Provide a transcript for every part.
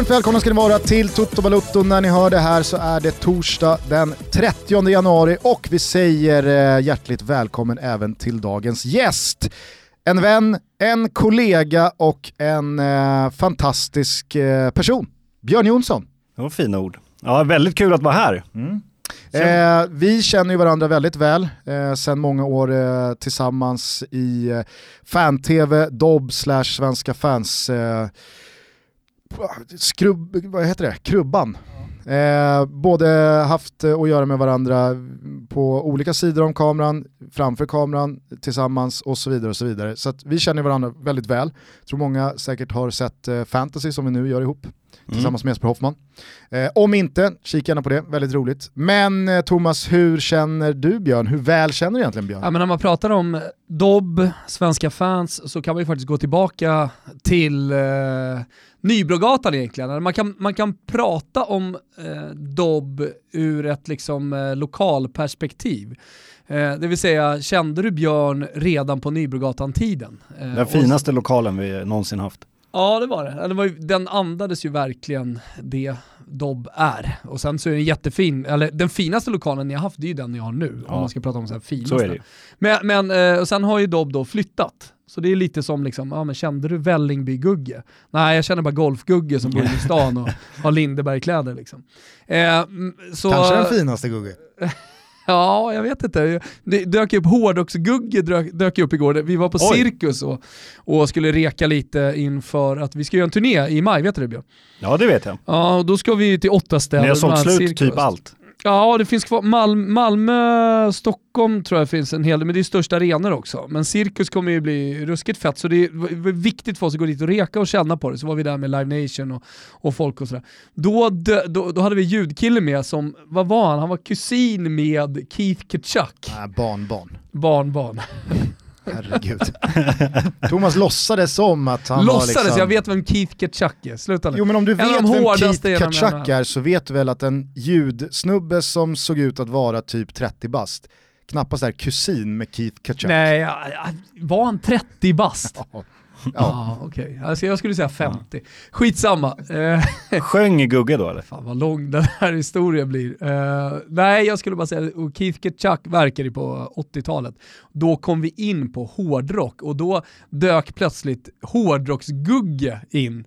Varmt välkomna ska ni vara till Toto Balutto. När ni hör det här så är det torsdag den 30 januari och vi säger eh, hjärtligt välkommen även till dagens gäst. En vän, en kollega och en eh, fantastisk eh, person. Björn Jonsson. Det var fina ord. Ja, väldigt kul att vara här. Mm. Eh, vi känner ju varandra väldigt väl eh, sedan många år eh, tillsammans i eh, fan-tv, Dobb slash Svenska fans eh, skrubb, vad heter det? krubban. Eh, både haft att göra med varandra på olika sidor om kameran, framför kameran, tillsammans och så vidare. och Så vidare. Så vi känner varandra väldigt väl. Tror många säkert har sett eh, Fantasy som vi nu gör ihop mm. tillsammans med Jesper Hoffman. Eh, om inte, kika gärna på det, väldigt roligt. Men eh, Thomas, hur känner du Björn? Hur väl känner du egentligen Björn? Ja, men när man pratar om Dobb, svenska fans, så kan man ju faktiskt gå tillbaka till eh, Nybrogatan egentligen. Man kan, man kan prata om eh, Dobb ur ett liksom, eh, lokalperspektiv. Eh, det vill säga, kände du Björn redan på Nybrogatan-tiden? Eh, Den finaste lokalen vi någonsin haft. Ja det var det. Den, var ju, den andades ju verkligen det Dobb är. Och sen så är den jättefin, eller den finaste lokalen ni har haft det är ju den ni har nu. Ja. Om man ska prata om så här finaste. Så är det Men, men eh, och sen har ju Dobb då flyttat. Så det är lite som liksom, ja men kände du Vällingby-Gugge? Nej jag känner bara Golf-Gugge som bor i stan och har Lindeberg-kläder liksom. Eh, så, Kanske den finaste Gugge. Ja, jag vet inte. Det dök upp hårdrocksgugge dök, dök upp igår. Vi var på Oj. Cirkus och, och skulle reka lite inför att vi ska göra en turné i maj, vet du det Björn? Ja det vet jag. Ja, och då ska vi till åtta städer. Ni har sålt slut cirkus. typ allt. Ja, det finns kvar. Mal Malmö, Stockholm tror jag finns en hel del, men det är största arenor också. Men Cirkus kommer ju bli ruskigt fett, så det är viktigt för oss att gå dit och reka och känna på det. Så var vi där med Live Nation och, och folk och sådär. Då, då, då hade vi ljudkille med som, vad var han? Han var kusin med Keith Kutchuk. Äh, barnbarn. Barnbarn. Herregud. Thomas låtsades som att han låtsades, var liksom... jag vet vem Keith Kutchuk är. Sluta nu. Jo men om du vet vem Keith Kutchuk är så vet du väl att en ljudsnubbe som såg ut att vara typ 30 bast knappast är kusin med Keith Kutchuk. Nej, var han 30 bast? Ja, ah, okej. Okay. Alltså jag skulle säga 50. Ja. Skitsamma. Eh, Sjöng Gugge då eller? Fan vad lång den här historien blir. Uh, nej, jag skulle bara säga, och Keith Kutchuk verkade på 80-talet. Då kom vi in på hårdrock och då dök plötsligt hårdrocksgugge in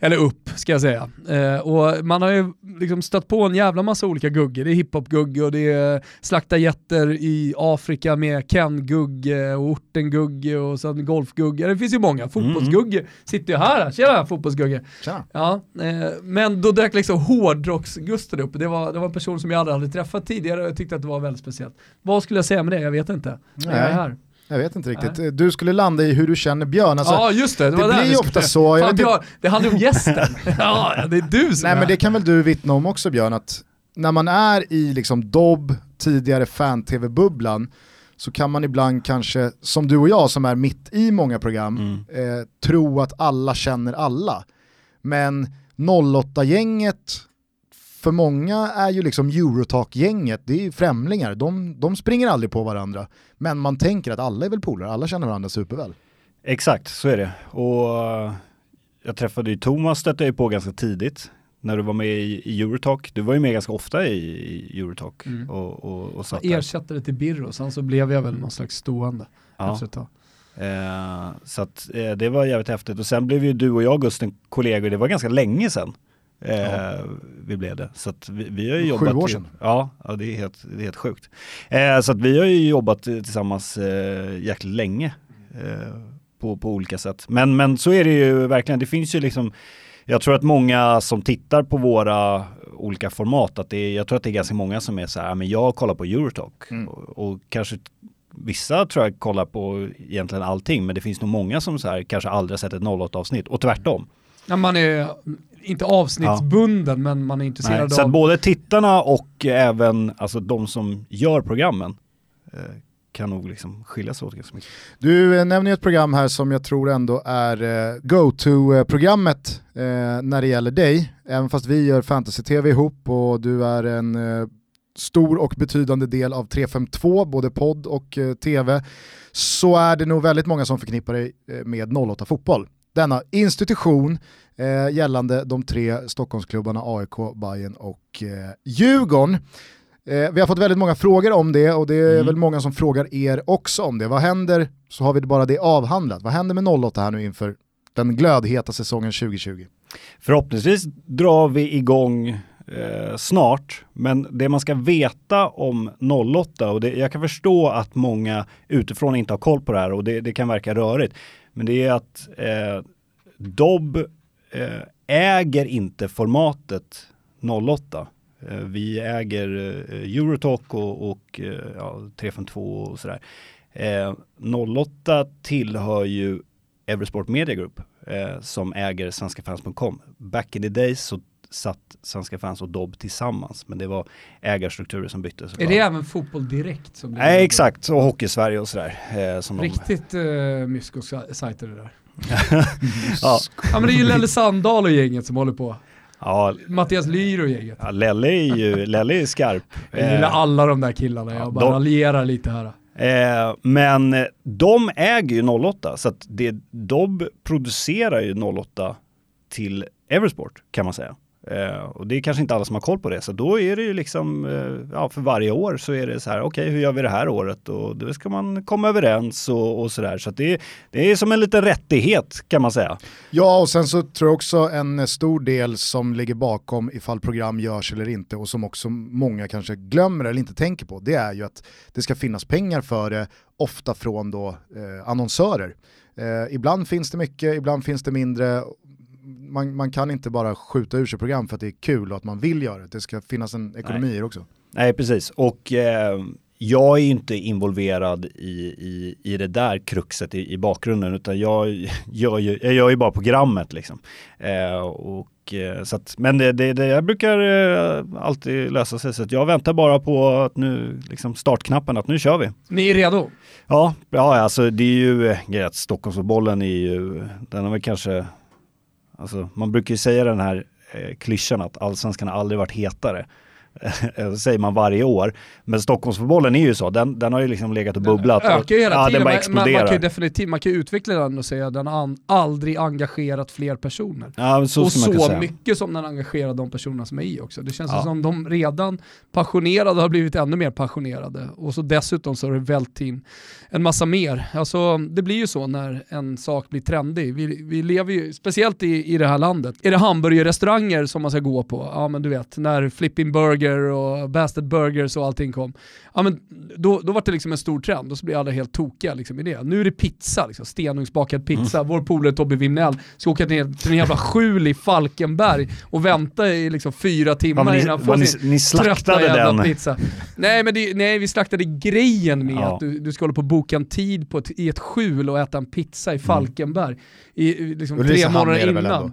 eller upp ska jag säga. Eh, och man har ju liksom stött på en jävla massa olika guggor. Det är hiphop-gugge och det är slakta jätter i Afrika med Ken-gugge och orten-gugge och sen golf-gugge. Det finns ju många. Fotbollsgugge mm. sitter ju här. Tjena fotbollsgugge. Tjena. Ja, eh, men då dök liksom hårdrocks-Gusten upp. Det var, det var en person som jag aldrig hade träffat tidigare och jag tyckte att det var väldigt speciellt. Vad skulle jag säga med det? Jag vet inte. Nej. Jag är här. Jag vet inte riktigt. Nej. Du skulle landa i hur du känner Björn. Alltså, ja just det, det, det blir ju ofta så. Fan, Björn, det handlar om gästen. ja, det är du som Nej är. men det kan väl du vittna om också Björn, att när man är i liksom Dobb, tidigare fan-tv-bubblan, så kan man ibland kanske, som du och jag som är mitt i många program, mm. eh, tro att alla känner alla. Men 08-gänget för många är ju liksom Eurotalk-gänget, det är ju främlingar, de, de springer aldrig på varandra. Men man tänker att alla är väl polare, alla känner varandra superväl. Exakt, så är det. Och eh, jag träffade ju Thomas, stötte jag på ganska tidigt när du var med i, i Eurotalk. Du var ju med ganska ofta i, i Eurotalk. Mm. Och, och, och satt jag ersatte det till Birro, sen så blev jag väl någon slags stående ja. efter ett tag. Eh, så att, eh, det var jävligt häftigt och sen blev ju du och jag Gusten kollegor, det var ganska länge sedan. Eh, vi blev det. Så vi, vi, har ju jobbat... Sju år sedan. Ja, ja det, är helt, det är helt sjukt. Eh, så vi har ju jobbat tillsammans eh, jäkligt länge eh, på, på olika sätt. Men, men så är det ju verkligen. Det finns ju liksom jag tror att många som tittar på våra olika format, att det är, jag tror att det är ganska många som är så här, men jag kollar på Eurotalk mm. och, och, kanske vissa tror jag kollar på egentligen allting, men det finns nog många som så här, kanske aldrig har sett ett 08 avsnitt och tvärtom. Ja, man är inte avsnittsbunden, ja. men man är intresserad Nej, så av... Så både tittarna och även alltså, de som gör programmen eh, kan nog liksom skilja sig åt ganska mycket. Du eh, nämner ju ett program här som jag tror ändå är eh, go-to-programmet eh, när det gäller dig. Även fast vi gör fantasy-tv ihop och du är en stor och betydande del av 352, både podd och tv, så är det nog väldigt många som förknippar dig med 08 Fotboll. Denna institution eh, gällande de tre Stockholmsklubbarna AIK, Bayern och eh, Djurgården. Eh, vi har fått väldigt många frågor om det och det är mm. väl många som frågar er också om det. Vad händer, så har vi bara det avhandlat, vad händer med 08 här nu inför den glödheta säsongen 2020? Förhoppningsvis drar vi igång eh, snart, men det man ska veta om 08, och det, jag kan förstå att många utifrån inte har koll på det här och det, det kan verka rörigt, men det är att eh, Dobb eh, äger inte formatet 08. Eh, vi äger eh, Eurotalk och, och eh, ja, 352 och sådär. Eh, 08 tillhör ju Eversport Media Group eh, som äger svenskafans.com. Back in the days så satt Svenska fans och Dobb tillsammans, men det var ägarstrukturer som byttes. Är det även Fotboll Direkt? Som Nej, exakt, och Hockey-Sverige och sådär. Eh, Riktigt de... uh, mysko-sajter det där. ja. ja men det är ju Lelle Sandahl och gänget som håller på. Ja. Mattias Lyr och gänget. Ja, Lelle är ju Lelle är skarp. Jag gillar eh, alla de där killarna, jag bara de, raljerar lite här. Eh, men de äger ju 08, så att det, de producerar ju 08 till Eversport kan man säga. Eh, och det är kanske inte alla som har koll på det, så då är det ju liksom, eh, ja för varje år så är det så här, okej okay, hur gör vi det här året? Och då ska man komma överens och, och sådär. Så, så det, det är som en liten rättighet kan man säga. Ja, och sen så tror jag också en stor del som ligger bakom ifall program görs eller inte och som också många kanske glömmer eller inte tänker på, det är ju att det ska finnas pengar för det, ofta från då eh, annonsörer. Eh, ibland finns det mycket, ibland finns det mindre man, man kan inte bara skjuta ur sig program för att det är kul och att man vill göra det. Det ska finnas en ekonomi i det också. Nej, precis. Och eh, jag är inte involverad i, i, i det där kruxet i, i bakgrunden, utan jag gör ju, jag gör ju bara programmet liksom. Eh, och, eh, så att, men det, det, det brukar eh, alltid lösa sig, så att jag väntar bara på att nu, liksom startknappen, att nu kör vi. Ni är redo? Ja, ja alltså det är ju grejen att Stockholmsbollen är ju, den har väl kanske Alltså, man brukar ju säga den här eh, klyschan att allsvenskan har aldrig varit hetare det säger man varje år. Men Stockholmsfotbollen är ju så, den, den har ju liksom legat och bubblat. Den ökar ju hela tiden, ja, den man, man, kan ju definitivt man kan utveckla den och säga att den har aldrig engagerat fler personer. Ja, så och så mycket som den engagerar de personerna som är i också. Det känns ja. som de redan passionerade har blivit ännu mer passionerade. Och så dessutom så har det vält in en massa mer. Alltså, det blir ju så när en sak blir trendig. Vi, vi lever ju, speciellt i, i det här landet, är det hamburgerrestauranger som man ska gå på? Ja men du vet, när Flipping Burger och Bastard Burgers och allting kom. Ja men då, då var det liksom en stor trend och så blev alla helt tokiga liksom, i det. Nu är det pizza, liksom, stenugnsbakad pizza. Mm. Vår polare Tobbe Wimnell ska åka ner till en jävla skjul i Falkenberg och vänta i liksom fyra timmar ja, ni, innan han får sin ni, slaktade den. pizza. Nej men det, nej, vi slaktade grejen med ja. att du, du ska hålla på boka en tid på ett, i ett skjul och äta en pizza i mm. Falkenberg i, liksom, tre månader innan.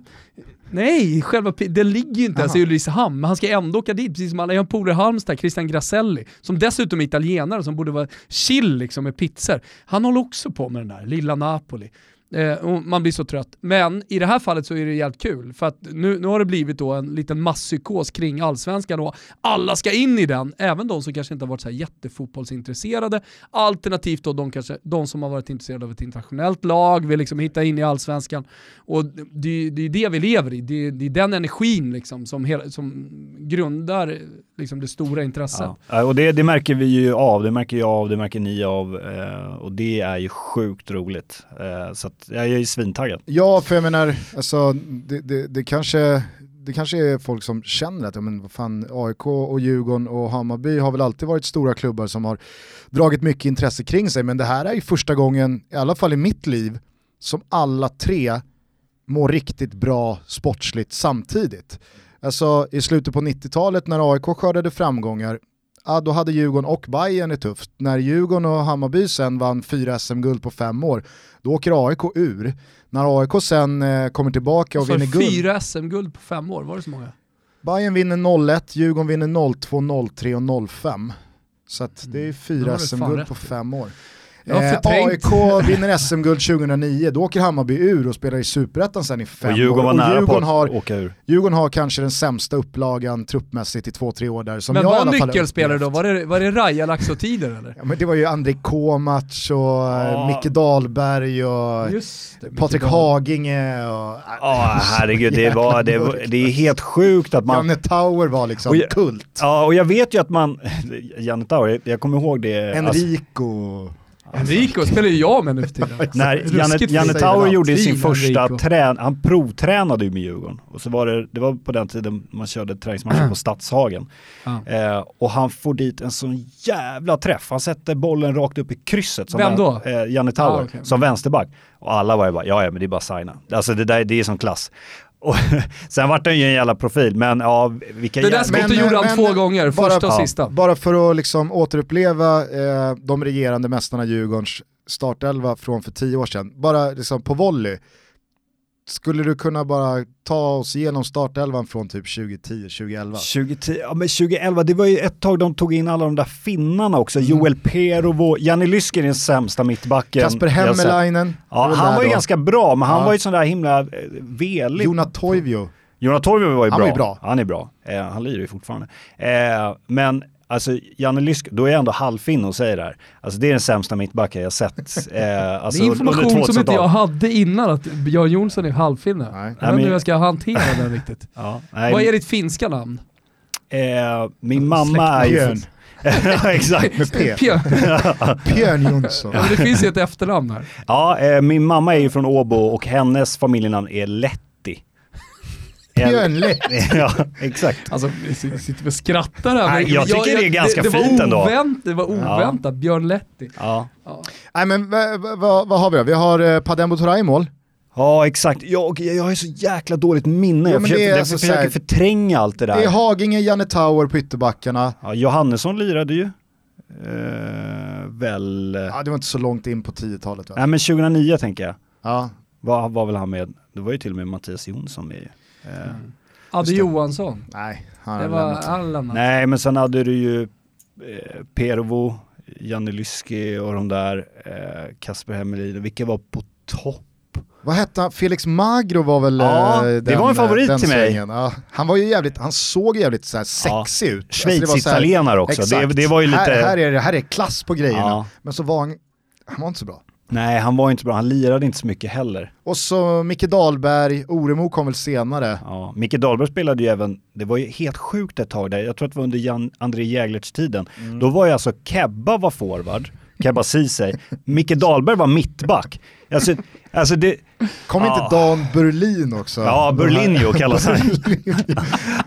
Nej, själva den ligger ju inte ens i Ulricehamn, men han ska ändå åka dit, precis som alla. Jag har en polare i Halmstad, Christian Grasselli, som dessutom är italienare, som borde vara chill liksom med pizzor. Han håller också på med den där, lilla Napoli. Eh, man blir så trött. Men i det här fallet så är det jävligt kul, för att nu, nu har det blivit då en liten masspsykos kring allsvenskan och alla ska in i den, även de som kanske inte har varit så här jättefotbollsintresserade, alternativt då de, kanske, de som har varit intresserade av ett internationellt lag, vill liksom hitta in i allsvenskan. Och det, det är det vi lever i, det, det är den energin liksom som, hela, som grundar liksom det stora intresset. Ja. och det, det, märker vi ju av, det märker jag av, det märker ni av eh, och det är ju sjukt roligt. Eh, så jag är ju svintaggad. Ja, för jag menar, alltså, det, det, det, kanske, det kanske är folk som känner att ja, men vad fan, AIK och Djurgården och Hammarby har väl alltid varit stora klubbar som har dragit mycket intresse kring sig, men det här är ju första gången, i alla fall i mitt liv, som alla tre mår riktigt bra sportsligt samtidigt. Alltså i slutet på 90-talet när AIK skördade framgångar, ja, då hade Djurgården och Bayern det tufft. När Djurgården och Hammarby sen vann fyra SM-guld på fem år, då åker AIK ur. När AIK sen eh, kommer tillbaka och vinner guld. Fyra SM-guld på fem år, var det så många? Bayern vinner 01, Djurgården vinner 02, 03 och 05. Så det är fyra SM-guld på fem år. Eh. AIK vinner SM-guld 2009, då åker Hammarby ur och spelar i Superettan sen i fem Och Djurgården år. var nära Djurgården, på att har, åka ur. Djurgården har kanske den sämsta upplagan truppmässigt i två, tre år där. Som Men jag var nyckelspelare då? Var det, var det Raja Laxo-tider eller? Ja, men det var ju André Komac och Ja. ja. Micke Dahlberg och Just det, Patrik Micke Haginge och... Ja, herregud, det, var, det, var, det är helt sjukt att man... Janne Tauer var liksom Och jag- kult. Ja, och jag vet ju att man... Janne Tauer, jag- kommer ihåg det. alltså, Enrico. Enrico spelar ju jag med nu för tiden. när Janne, Janne. Tauer gjorde sin första trän... Han provtränade ju med Djurgården. Och så var det, det var på den tiden man körde träningsmatcher på Stadshagen. Eh, och han får dit en sån jävla träff. Han sätter bollen rakt upp i krysset. Som Vem då? Eh, Janne Tauer, Ah, okej. som vänsterback. Och alla var ju bara, ja ja men det är bara att signa. Alltså det där det är som klass. Och sen vart han ju en jävla profil, men ja, vilka Det där skottet gjorde han två gånger, bara- första och ja, sista. Bara för att liksom återuppleva eh, de regerande mästarna Djurgårdens startelva från för tio år sedan, bara liksom på volley. Skulle du kunna bara ta oss igenom startelvan från typ 2010-2011? 2010, ja men 2011, det var ju ett tag de tog in alla de där finnarna också. Mm. Joel Perovo, Janne Lysker är den sämsta mittbacken. Kasper. Hemmelainen, Ja, väl han var ju då. ganska bra, men han Ja. var ju sån där himla eh, velig. Jona Toivio. Jonas Torvio var ju Han bra. var ju bra. Han är bra. Eh, han lirar ju fortfarande. Eh, men alltså Janne Lysk, då är jag ändå halvfinn och säger det här. Alltså det är den sämsta mittbacken jag sett. Eh, alltså, det är information som inte 2000-talet. jag hade innan, att Björn Jonsson är halvfinne. Nej. Jag vet inte hur jag ska hantera den riktigt. Ja, nej, Vad är ditt finska namn? eh, min mamma är ju... Björn. ja, exakt. Med P. Björn. Björn Jonsson. Ja, men det finns ju ett efternamn här. Ja, eh, min mamma är ju från Åbo och hennes familjenamn är Letti. Björn Lätt. ja, exakt. Alltså, vi sitter vi och skrattar här. Nej, jag tycker det är ganska det, det fint ändå. Ovänt, det var oväntat, Björn Letti. Ja. Ja. Nej men vad va, va, vad har vi då? Vi har eh, Padembo Toray i mål. Ja, exakt. Jag, jag har så jäkla dåligt minne. Jag försöker, det är jag alltså försöker så här- förtränga allt det där. Det är Haginge, Janne Tauer på ytterbackarna. Ja, Johannesson lirade ju. Eh, väl... Ja, det var inte så långt in på 10-talet va? Nej men 2009 tänker jag. Ja. Var, var väl han med? Det var ju till och med Mattias Jonsson med ju. Eh, Adde det. Johansson. Nej, han Det var lämnat. han lämnat. Nej men sen hade du ju eh, Pervo, Janne Lyski och de där, eh, Kasper Hemmelin, vilka var på topp? Vad hette han? Felix Magro var väl Ja, eh, det var en favorit den till mig. Ja, han var ju jävligt, han såg jävligt så här Ja. sexig ut. Alltså, Schweiz-italienare också, det, det var ju lite... Här, här, är, det- här är klass på grejerna. Ja. Men så var han, han var inte så bra. Nej han var inte bra, han lirade inte så mycket heller. Och så Micke Dahlberg, Oremo kom väl senare. Ja, Micke Dahlberg spelade ju även, det var ju helt sjukt ett tag där, jag tror att det var under Jan, André Jäglerts tiden. Mm. Då var ju alltså Kebba var forward, Kebba Ceesay, Micke Dahlberg var mittback. Alltså, alltså det, Kom Ja. inte Dan Berlin också? ja Berlinho kallas han.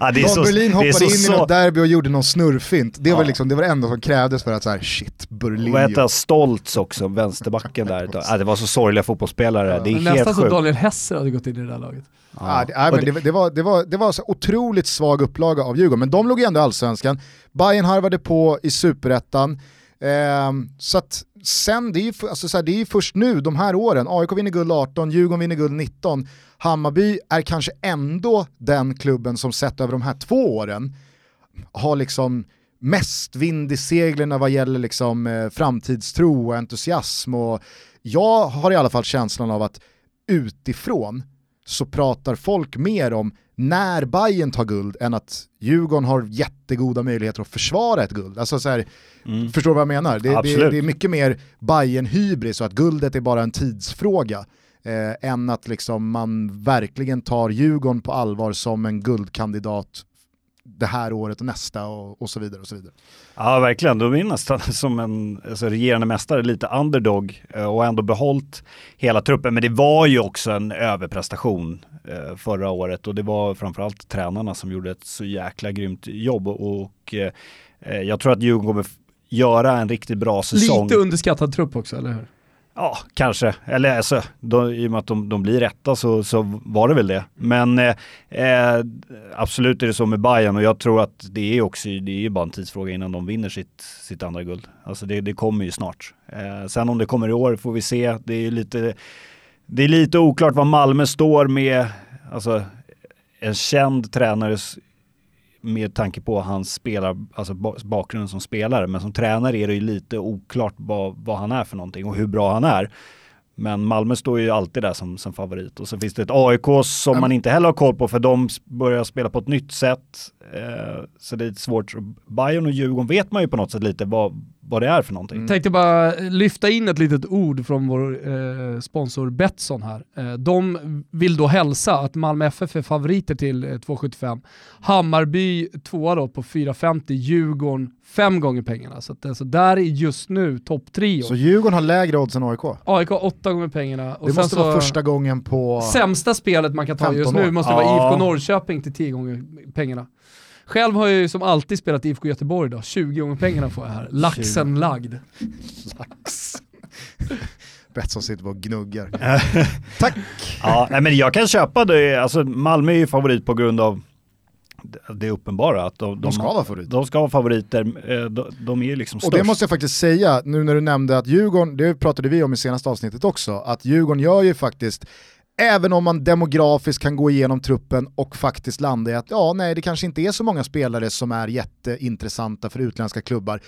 ja, det är Dan så, Berlin det är hoppade så, in i något derby och gjorde någon snurrfint. Det var Ja. liksom det var det enda som krävdes för att så här, shit, Berlin. vad heter Stoltz också, vänsterbacken där. Ja, det var så sorgliga fotbollsspelare, det är Men helt nästan så sjukt. Daniel Hesser hade gått in i det där laget. Ja, det, nej, Och men det, det, var, det, var, det var så otroligt svag upplaga av Djurgården, men de låg ju ändå i allsvenskan. Bayern harvade på i superettan. Eh, så att sen, det är, ju, alltså så här, det är ju först nu, de här åren, AIK vinner guld 18, Djurgården vinner guld 19, Hammarby är kanske ändå den klubben som sett över de här två åren har liksom mest vind i seglen vad gäller liksom, eh, framtidstro och entusiasm. Och jag har i alla fall känslan av att utifrån så pratar folk mer om när Bayern tar guld än att Djurgården har jättegoda möjligheter att försvara ett guld. Alltså så här, Mm. Förstår du vad jag menar? Det, det, det är mycket mer bayern hybris och att guldet är bara en tidsfråga. Eh, än att liksom man verkligen tar Djurgården på allvar som en guldkandidat det här året och nästa och, och så vidare. och så vidare. Ja verkligen, de är nästan som en alltså, regerande mästare, lite underdog eh, och ändå behållit hela truppen. Men det var ju också en överprestation eh, förra året och det var framförallt tränarna som gjorde ett så jäkla grymt jobb och, och eh, jag tror att Djurgården kommer göra en riktigt bra säsong. Lite underskattad trupp också, eller hur? Ja, kanske. Eller alltså, då, i och med att de, de blir rätta så, så var det väl det. Men eh, eh, absolut är det så med Bayern och jag tror att det är också, det är ju bara en tidsfråga innan de vinner sitt, sitt andra guld. Alltså det, det kommer ju snart. Eh, sen om det kommer i år får vi se. Det är ju lite, det är lite oklart vad Malmö står med, alltså en känd tränares med tanke på hans spelar, alltså bakgrunden som spelare. Men som tränare är det ju lite oklart vad, vad han är för någonting och hur bra han är. Men Malmö står ju alltid där som, som favorit. Och så finns det ett AIK som man inte heller har koll på för de börjar spela på ett nytt sätt. Eh, så det är lite svårt. Bayern och Djurgården vet man ju på något sätt lite vad, vad det är för någonting. Mm. Tänkte bara lyfta in ett litet ord från vår eh, sponsor Betsson här. Eh, de vill då hälsa att Malmö FF är favoriter till eh, 2,75. Hammarby tvåa då på 4,50, Djurgården fem gånger pengarna. Så att, alltså, där är just nu topp trio. Så Djurgården har lägre odds än AIK? AIK åtta gånger pengarna. Och det måste vara första gången på... Sämsta spelet man kan ta just nu måste ja. vara IFK Norrköping till tio gånger pengarna. Själv har jag ju som alltid spelat IFK Göteborg då, 20 gånger pengarna får jag här. Laxen 20. lagd. Lax. Betsson sitter på och gnuggar. Tack! Ja, nej, men jag kan köpa det, alltså Malmö är ju favorit på grund av det uppenbara. Att de, de, ska vara favoriter. De ska vara favoriter, eh, de, de är liksom störst. Och det måste jag faktiskt säga, nu när du nämnde att Djurgården, det pratade vi om i senaste avsnittet också, att Djurgården gör ju faktiskt Även om man demografiskt kan gå igenom truppen och faktiskt landa i att ja, nej, det kanske inte är så många spelare som är jätteintressanta för utländska klubbar.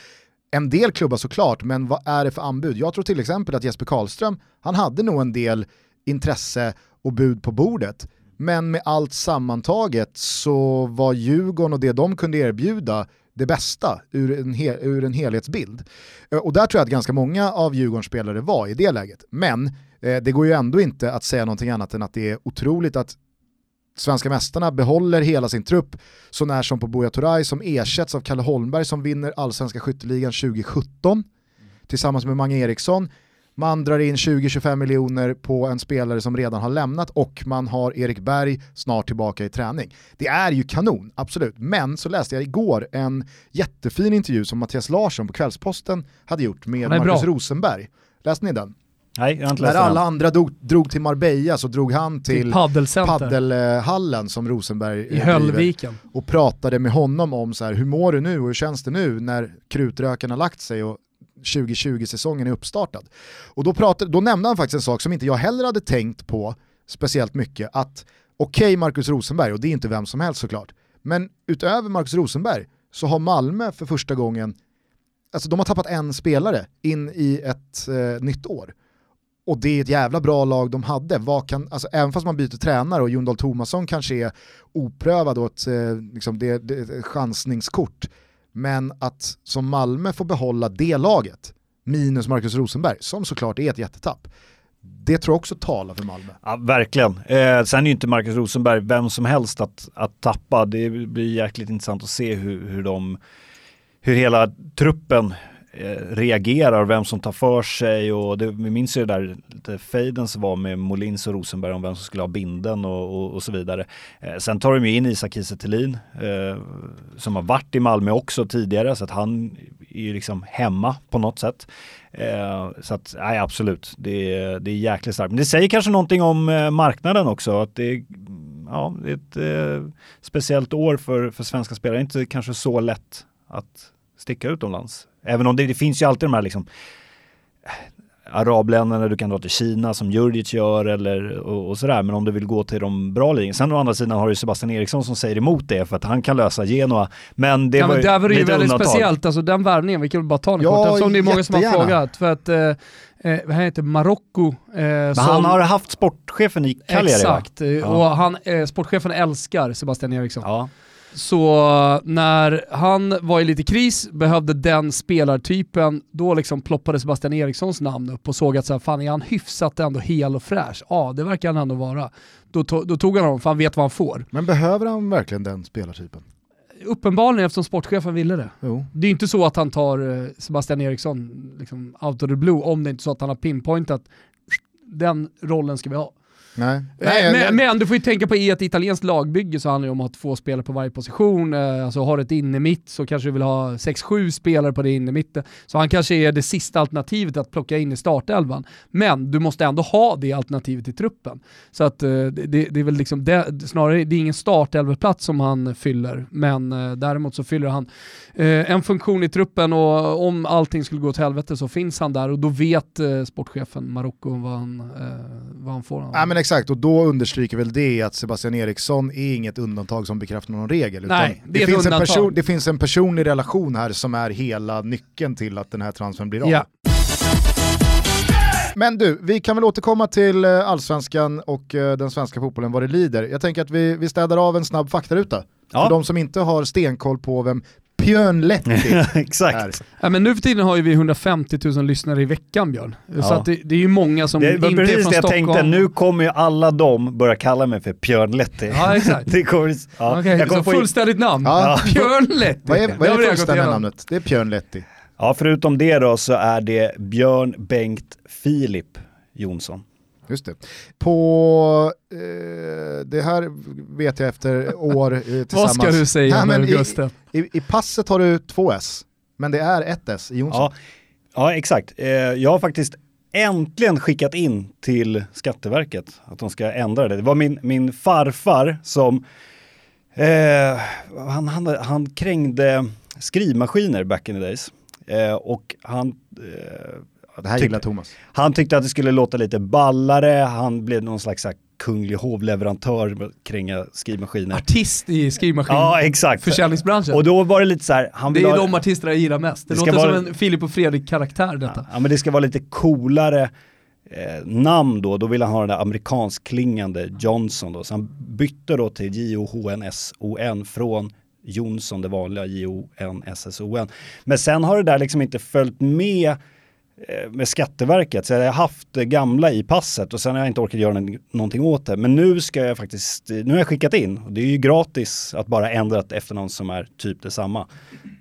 En del klubbar såklart, men vad är det för anbud? Jag tror till exempel att Jesper Karlström, han hade nog en del intresse och bud på bordet. Men med allt sammantaget så var Djurgården och det de kunde erbjuda det bästa ur en, ur en helhetsbild. Eh, och där tror jag att ganska många av Djurgårdens spelare var i det läget. Men det går ju ändå inte att säga någonting annat än att det är otroligt att svenska mästarna behåller hela sin trupp så när som på Buya Turay som ersätts av Kalle Holmberg som vinner allsvenska skytteligan 2017 mm. tillsammans med Mange Eriksson. Man drar in 20-25 miljoner på en spelare som redan har lämnat och man har Erik Berg snart tillbaka i träning. Det är ju kanon, absolut. Men så läste jag igår en jättefin intervju som Mattias Larsson på Kvällsposten hade gjort med Marcus bra. Rosenberg. Läste ni den? Nej, jag har inte När alla andra drog, drog, till Marbella så drog han till, till paddelhallen som Rosenberg I Höllviken. och pratade med honom om så här, hur mår du nu och hur känns det nu när krutröken har lagt sig och 2020-säsongen är uppstartad. Och då, pratade, då nämnde han faktiskt en sak som inte jag heller hade tänkt på speciellt mycket, att okej okay, Marcus Rosenberg, och det är inte vem som helst såklart, men utöver Marcus Rosenberg så har Malmö för första gången, alltså de har tappat en spelare in i ett eh, nytt år och det är ett jävla bra lag de hade. Vad kan, alltså, även fast man byter tränare och Jon Dahl Tomasson kanske är oprövad och ett, eh, liksom det, det, ett chansningskort, men att som Malmö få behålla det laget, minus Marcus Rosenberg, som såklart är ett jättetapp, det tror jag också talar för Malmö. Ja, verkligen. Eh, sen är ju inte Marcus Rosenberg vem som helst att, att tappa. Det blir jäkligt intressant att se hur, hur de hur hela truppen Eh, reagerar och vem som tar för sig och det, vi minns ju det där lite fejden som var med Molins och Rosenberg om vem som skulle ha binden och, och, och så vidare. Eh, sen tar de ju in Isak Kiese eh, som har varit i Malmö också tidigare så att han är ju liksom hemma på något sätt. Eh, så att nej absolut, det, är, det är jäkligt starkt. Men det säger kanske någonting om eh, marknaden också att det är, ja, det är ett eh, speciellt år för, för svenska spelare, inte kanske så lätt att sticka utomlands. Även om det, det finns ju alltid de här liksom arabländerna, du kan dra till Kina som Djurdjic gör eller och, och, sådär. Men om du vill gå till de bra ligorna. Sen å andra sidan har du Sebastian Eriksson som säger emot det för att han kan lösa Genoa. Men det ja, var ju Där var det ju väldigt undantag. speciellt, alltså den värvningen, vi kan väl bara ta den ja, kort eftersom det är många som har frågat. För att eh, eh, vad heter Marocko. Eh, som... Han har haft sportchefen i Cagliari Exakt, ja. och han, eh, sportchefen älskar Sebastian Eriksson. Ja. Så när han var i lite kris, behövde den spelartypen, då liksom ploppade Sebastian Erikssons namn upp och såg att så här, fan är han hyfsat ändå hel och fräsch? Ja, det verkar han ändå vara. Då, to då tog han honom, för han vet vad han får. Men behöver han verkligen den spelartypen? Uppenbarligen eftersom sportchefen ville det. Jo. Det är inte så att han tar eh, Sebastian Eriksson liksom, out of the blue, om det är inte så att han har pinpointat den rollen ska vi ha. Nej. Eh, Nej, men, men, du får ju tänka på i ett italienskt lagbygge så handlar det om att ha två spelare på varje position. Eh, alltså har du ett inne mitt så kanske du vill ha 6-7 spelare på det inne mitten. Så han kanske är det sista alternativet att plocka in i startelvan. Men du måste ändå ha det alternativet i truppen. Så att eh, det, det är väl liksom det, snarare, det är ingen startelveplats som han fyller, men däremot så fyller han en funktion i truppen och om allting skulle gå åt helvete så finns han där och då vet sportchefen Marocko vad han, vad han får. Ja, men exakt, och då understryker väl det att Sebastian Eriksson är inget undantag som bekräftar någon regel. Nej, det ett finns en person, det finns en personlig relation här som är hela nyckeln till att den här transfern blir av. Ja. Men du, vi kan väl återkomma till eh, allsvenskan och eh, den svenska fotbollen vad det lider. Jag tänker att vi, vi städar av en snabb faktaruta. Ja. För de som inte har stenkoll på vem Björn Letti är. Exakt. Ja, men nu för tiden har ju vi 150 000 lyssnare i veckan Björn. Så Ja. att det, det är ju många som Det inte var är precis från det jag Stockholm. tänkte, nu kommer ju alla de börja kalla mig för Björn Letti. Ja exakt. det kommer, ja. Okej, jag så kom på, fullständigt namn. Ja. Björn Letti. Vad är, Det vad är det fullständiga namnet? Det är Björn Letti. ja, förutom det då så är det Björn Bengt Filip Jonsson. Just det. På, eh, det här vet jag efter år eh, tillsammans. Vad ska du säga Nej, men nu i, Gustav? i, I passet har du två S, men det är ett S i Jonsson. Ja, ja exakt. Eh, jag har faktiskt äntligen skickat in till Skatteverket att de ska ändra det. Det var min, min farfar som eh, han, han, han krängde skrivmaskiner back in the days. Eh, och han eh, det här tyckte- gillar Thomas. Han tyckte att det skulle låta lite ballare, han blev någon slags här, kunglig hovleverantör att kränga skrivmaskiner. Artist i skrivmaskin. Ja, exakt. Försäljningsbranschen. Och då var det lite så här, han det är ha- de artisterna jag gillar mest. Det, Det ska låter vara- som en Filip och Fredrik-karaktär detta. Ja, men det ska vara lite coolare eh, namn då. Då ville han ha den där amerikansk klingande Johnson då. Så han bytte då till J-O-H-N-S-O-N från Jonsson, det vanliga J-O-N-S-S-O-N. Men sen har det där liksom inte följt med eh, med Skatteverket. Så jag har haft det gamla i passet och sen har jag inte orkat göra nå- någonting åt det. Men nu ska jag faktiskt, nu har jag skickat in. Och det är ju gratis att bara ändra ett efternamn som är typ detsamma.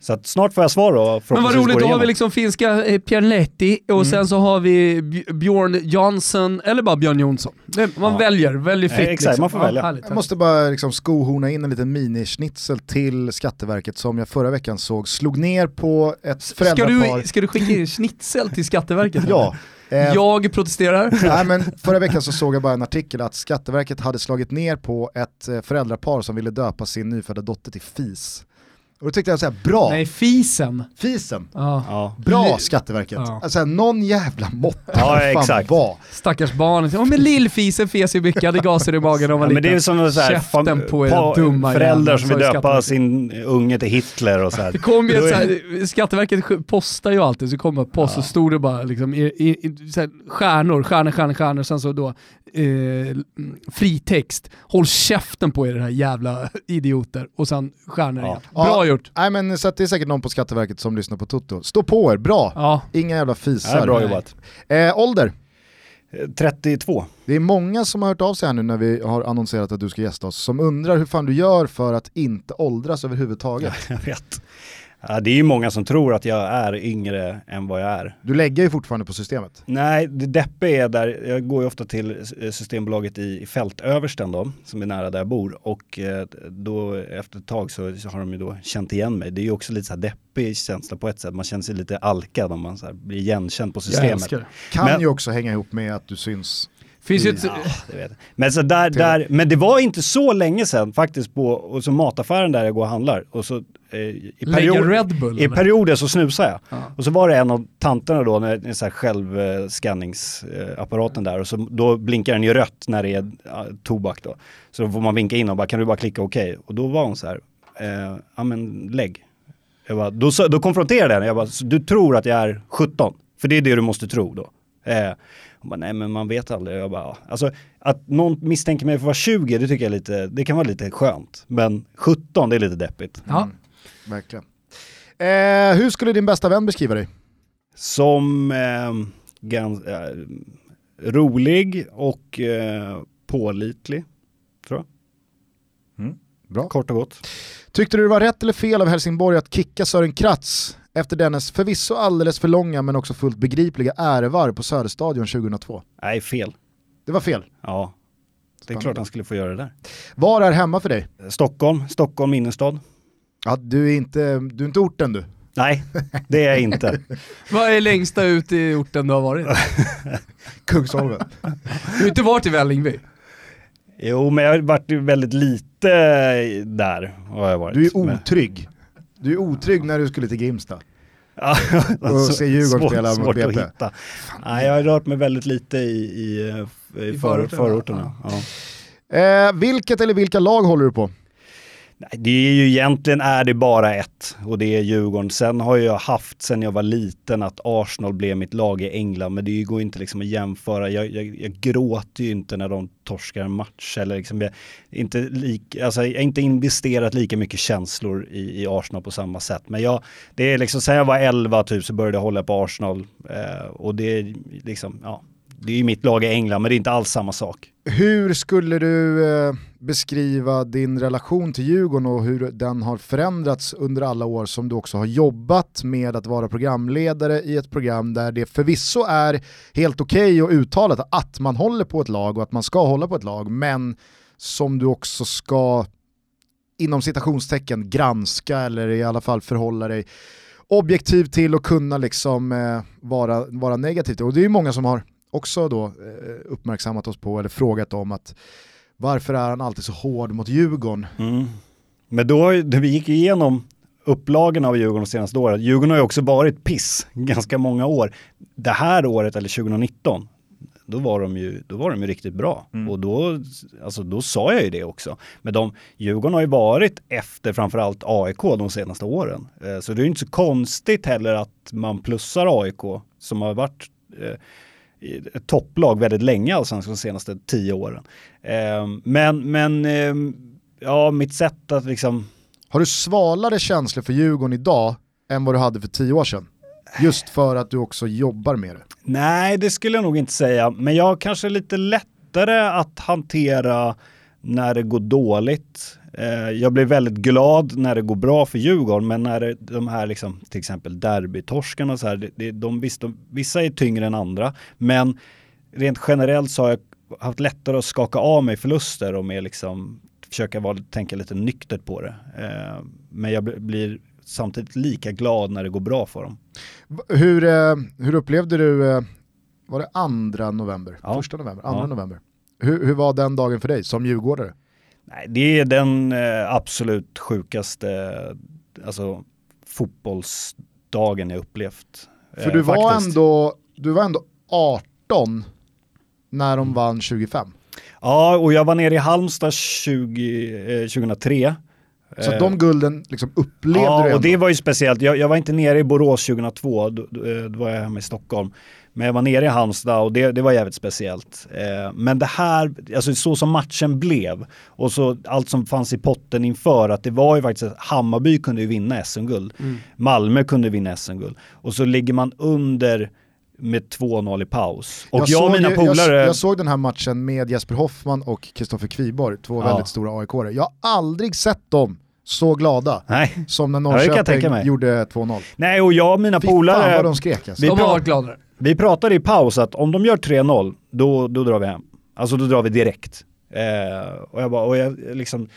Så att snart får jag svar då. Men vad roligt, då har vi liksom finska eh, Pierletti och Mm. sen så har vi Bj- Björn Jansson eller bara Björn Jonsson. Det, man Ja. väljer, väljer fritt. Ja, exakt, liksom. man får välja. härligt, Jag måste bara liksom skohorna in en liten minischnitzel till Skatteverket som jag förra veckan såg slog ner på ett Ska föräldrapar. du, ska du skicka in schnitzel till Skatteverket? Ja. Eh, Jag protesterar. Nej, men förra veckan så såg jag bara en artikel att Skatteverket hade slagit ner på ett eh, föräldrapar som ville döpa sin nyfödda dotter till FIS. Och då tyckte jag såhär, bra, Nej, fisen. FISen, Ja. Ja. bra Skatteverket. Ja. Alltså någon jävla måtta Ja, exakt. vara. Stackars barn. Ja, men lillfisen fes i mycket, hade gaser i magen hon var Ja, men det är som så här, Käften på pa- dumma föräldrar som vill ju döpa sin unge till Hitler och så här. Det kom ju ett så här, Skatteverket sk- postar ju alltid, så kommer post och stod det bara liksom, i, i, i, så här, stjärnor, stjärnor, stjärnor, stjärnor, sen så då eh, fritext. Håll käften på er era jävla idioter och sen stjärnor Ja. igen. Bra Ja. gjort. Nej men så det är säkert någon på Skatteverket som lyssnar på Toto. Stå på er, bra. Ja. Inga jävla fisar. Ja, bra jobbat. Eh, ålder. Eh, 32. Det är många som har hört av sig här nu när vi har annonserat att du ska gästa oss, som undrar hur fan du gör för att inte åldras överhuvudtaget. Jag vet. Ja, det är ju många som tror att jag är yngre än vad jag är. Du lägger ju fortfarande på systemet. Nej, det deppiga är där, jag går ju ofta till Systembolaget i Fältöversten då, som är nära där jag bor. Och eh, då efter ett tag så, har de ju då känt igen mig. Det är ju också lite så här deppig känsla på ett sätt. Man känner sig lite alkad om man så blir igenkänd på Jag systemet. älskar det. Kan Men- ju också hänga ihop med att du syns. Finns ju ett, Ja. Men, så där, där, men det var inte så länge sedan faktiskt på och så mataffären där jag går och handlar. Och så, eh, i, period, Bull I perioder så snusar jag. Ja. Och så var det en av tanterna då, när, när så här självskanningsapparaten där och så, då blinkar den ju rött när det är ja, tobak då. Så då får man vinka in och bara kan du bara klicka okej? Och då var hon så här, eh, ja men lägg. Jag bara, då, då konfronterade jag henne, jag bara, "Så du tror att jag är 17? För det är det du måste tro då. Hon bara, nej men man vet aldrig. Jag bara, ja. alltså att någon misstänker mig för att vara 20, det tycker jag lite, det kan vara lite skönt. Men 17, det är lite deppigt. Ja. Mm, verkligen. Eh, hur skulle din bästa vän beskriva dig? Som eh, gans, eh, rolig och eh, pålitlig, tror jag. Bra. Kort och gott. Tyckte du det var rätt eller fel av Helsingborg att kicka Sören Kratz efter dennes förvisso alldeles för långa men också fullt begripliga ärevarv på Söderstadion 2002? Nej, fel. Det var fel. Ja, det är Spännande. klart han skulle få göra det där. Var är hemma för dig? Stockholm, Stockholm innerstad. Ja, du, är inte, du är inte orten du. Nej, det är jag inte. Vad är längsta ut i orten du har varit? Kungsholmen. Du har inte varit i Vällingby? Jo, men jag har varit väldigt lite där. Har jag varit. Du är Men- otrygg. Du är otrygg när du skulle till Grimsta. Ja, och se Djurgården svårt, spela mot svårt BP. att hitta. Nej, jag har rört mig väldigt lite i, i, i, I för, förorterna. förorterna. Ja. Eh, vilket eller vilka lag håller du på? Nej, det är ju egentligen är det bara ett och det är Djurgården. Sen har jag haft sen jag var liten att Arsenal blev mitt lag i England men det går inte liksom att jämföra. Jag, jag, jag gråter ju inte när de torskar en match eller liksom jag, inte lik, alltså jag har inte investerat lika mycket känslor i, i Arsenal på samma sätt. Men jag, det är liksom sen jag var 11 typ så började jag hålla på Arsenal eh, och det är liksom, ja, det är ju mitt lag i England men det är inte alls samma sak. Hur skulle du eh, beskriva din relation till Djurgården och hur den har förändrats under alla år som du också har jobbat med att vara programledare i ett program där det förvisso är helt okej och uttalat att man håller på ett lag och att man ska hålla på ett lag, men som du också ska inom citationstecken granska eller i alla fall förhålla dig objektiv till och kunna liksom eh, vara, vara negativ till. Och det är ju många som har också då eh, uppmärksammat oss på eller frågat om att varför är han alltid så hård mot Djurgården? Mm. Men då, vi gick igenom upplagen av Djurgården de senaste åren. Djurgården har ju också varit piss ganska många år. Det här året, eller 2019, då var de ju, då var de ju riktigt bra. Mm. Och då, alltså, då sa jag ju det också. Men de, Djurgården har ju varit efter framförallt AIK de senaste åren. Eh, så det är ju inte så konstigt heller att man plussar AIK som har varit eh, ett topplag väldigt länge, alltså de senaste tio åren. Eh, men, men eh, ja, mitt sätt att liksom Har du svalare känslor för Djurgården idag än vad du hade för tio år sedan? Just för att du också jobbar med det. Nej, det skulle jag nog inte säga. Men jag har kanske lite lättare att hantera när det går dåligt. Eh, jag blir väldigt glad när det går bra för Djurgården, men när det, de här liksom, till exempel derbytorskarna så här, det, det, de, visst, de, vissa är tyngre än andra, men rent generellt så har jag haft lättare att skaka av mig förluster och mer liksom försöka vara, tänka lite nyktert på det. Eh, men jag blir- samtidigt lika glad när det går bra för dem. Hur, eh, hur upplevde du, eh, var det andra november? Ja. Första november? Andra Ja. november? Hur, hur var den dagen för dig som djurgårdare? Nej, det är den eh, absolut sjukaste alltså, fotbollsdagen jag upplevt. För Eh, du var, faktiskt. ändå, du var ändå 18 när de vann 25. Ja, och jag var nere i Halmstad 20, eh, 2003. Så Eh, de gulden liksom upplevde ja, du ändå. och det var ju speciellt. Jag, jag var inte nere i Borås 2002, då, då, då var jag hemma i Stockholm. Men jag var nere i Halmstad och det, det var jävligt speciellt. Eh, men det här, alltså så som matchen blev och så allt som fanns i potten inför att det var ju faktiskt att Hammarby kunde ju vinna SM-guld. Malmö kunde vinna SM-guld. Och så ligger man under med 2-0 i paus. Och jag, och såg mina polare... Jag, jag såg den här matchen med Jesper Hoffman och Kristoffer Kviborg, två Ja. väldigt stora aik -are. Jag har aldrig sett dem så glada Nej. som när Norrköping gjorde 2-0. Nej, och jag och mina Fy fan polare... vad de skrek alltså. Vi De har varit gladare. Vi pratade i paus att om de gör 3-0, då, då drar vi hem. Alltså då drar vi direkt. Eh, och jag, bara, och jag liksom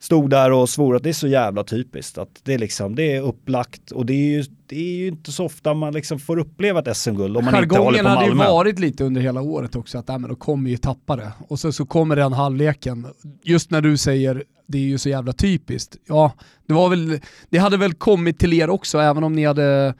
stod där och svor att det är så jävla typiskt. Att det är liksom, det är upplagt och det är ju, det är ju inte så ofta man liksom får uppleva ett SM-guld om man inte håller på hade ju Malmö. varit lite under hela året också, att äh, men de kommer ju tappa det. Och så, så kommer den halvleken. Just när du säger det är ju så jävla typiskt. Ja, det, var väl, det hade väl kommit till er också, även om ni hade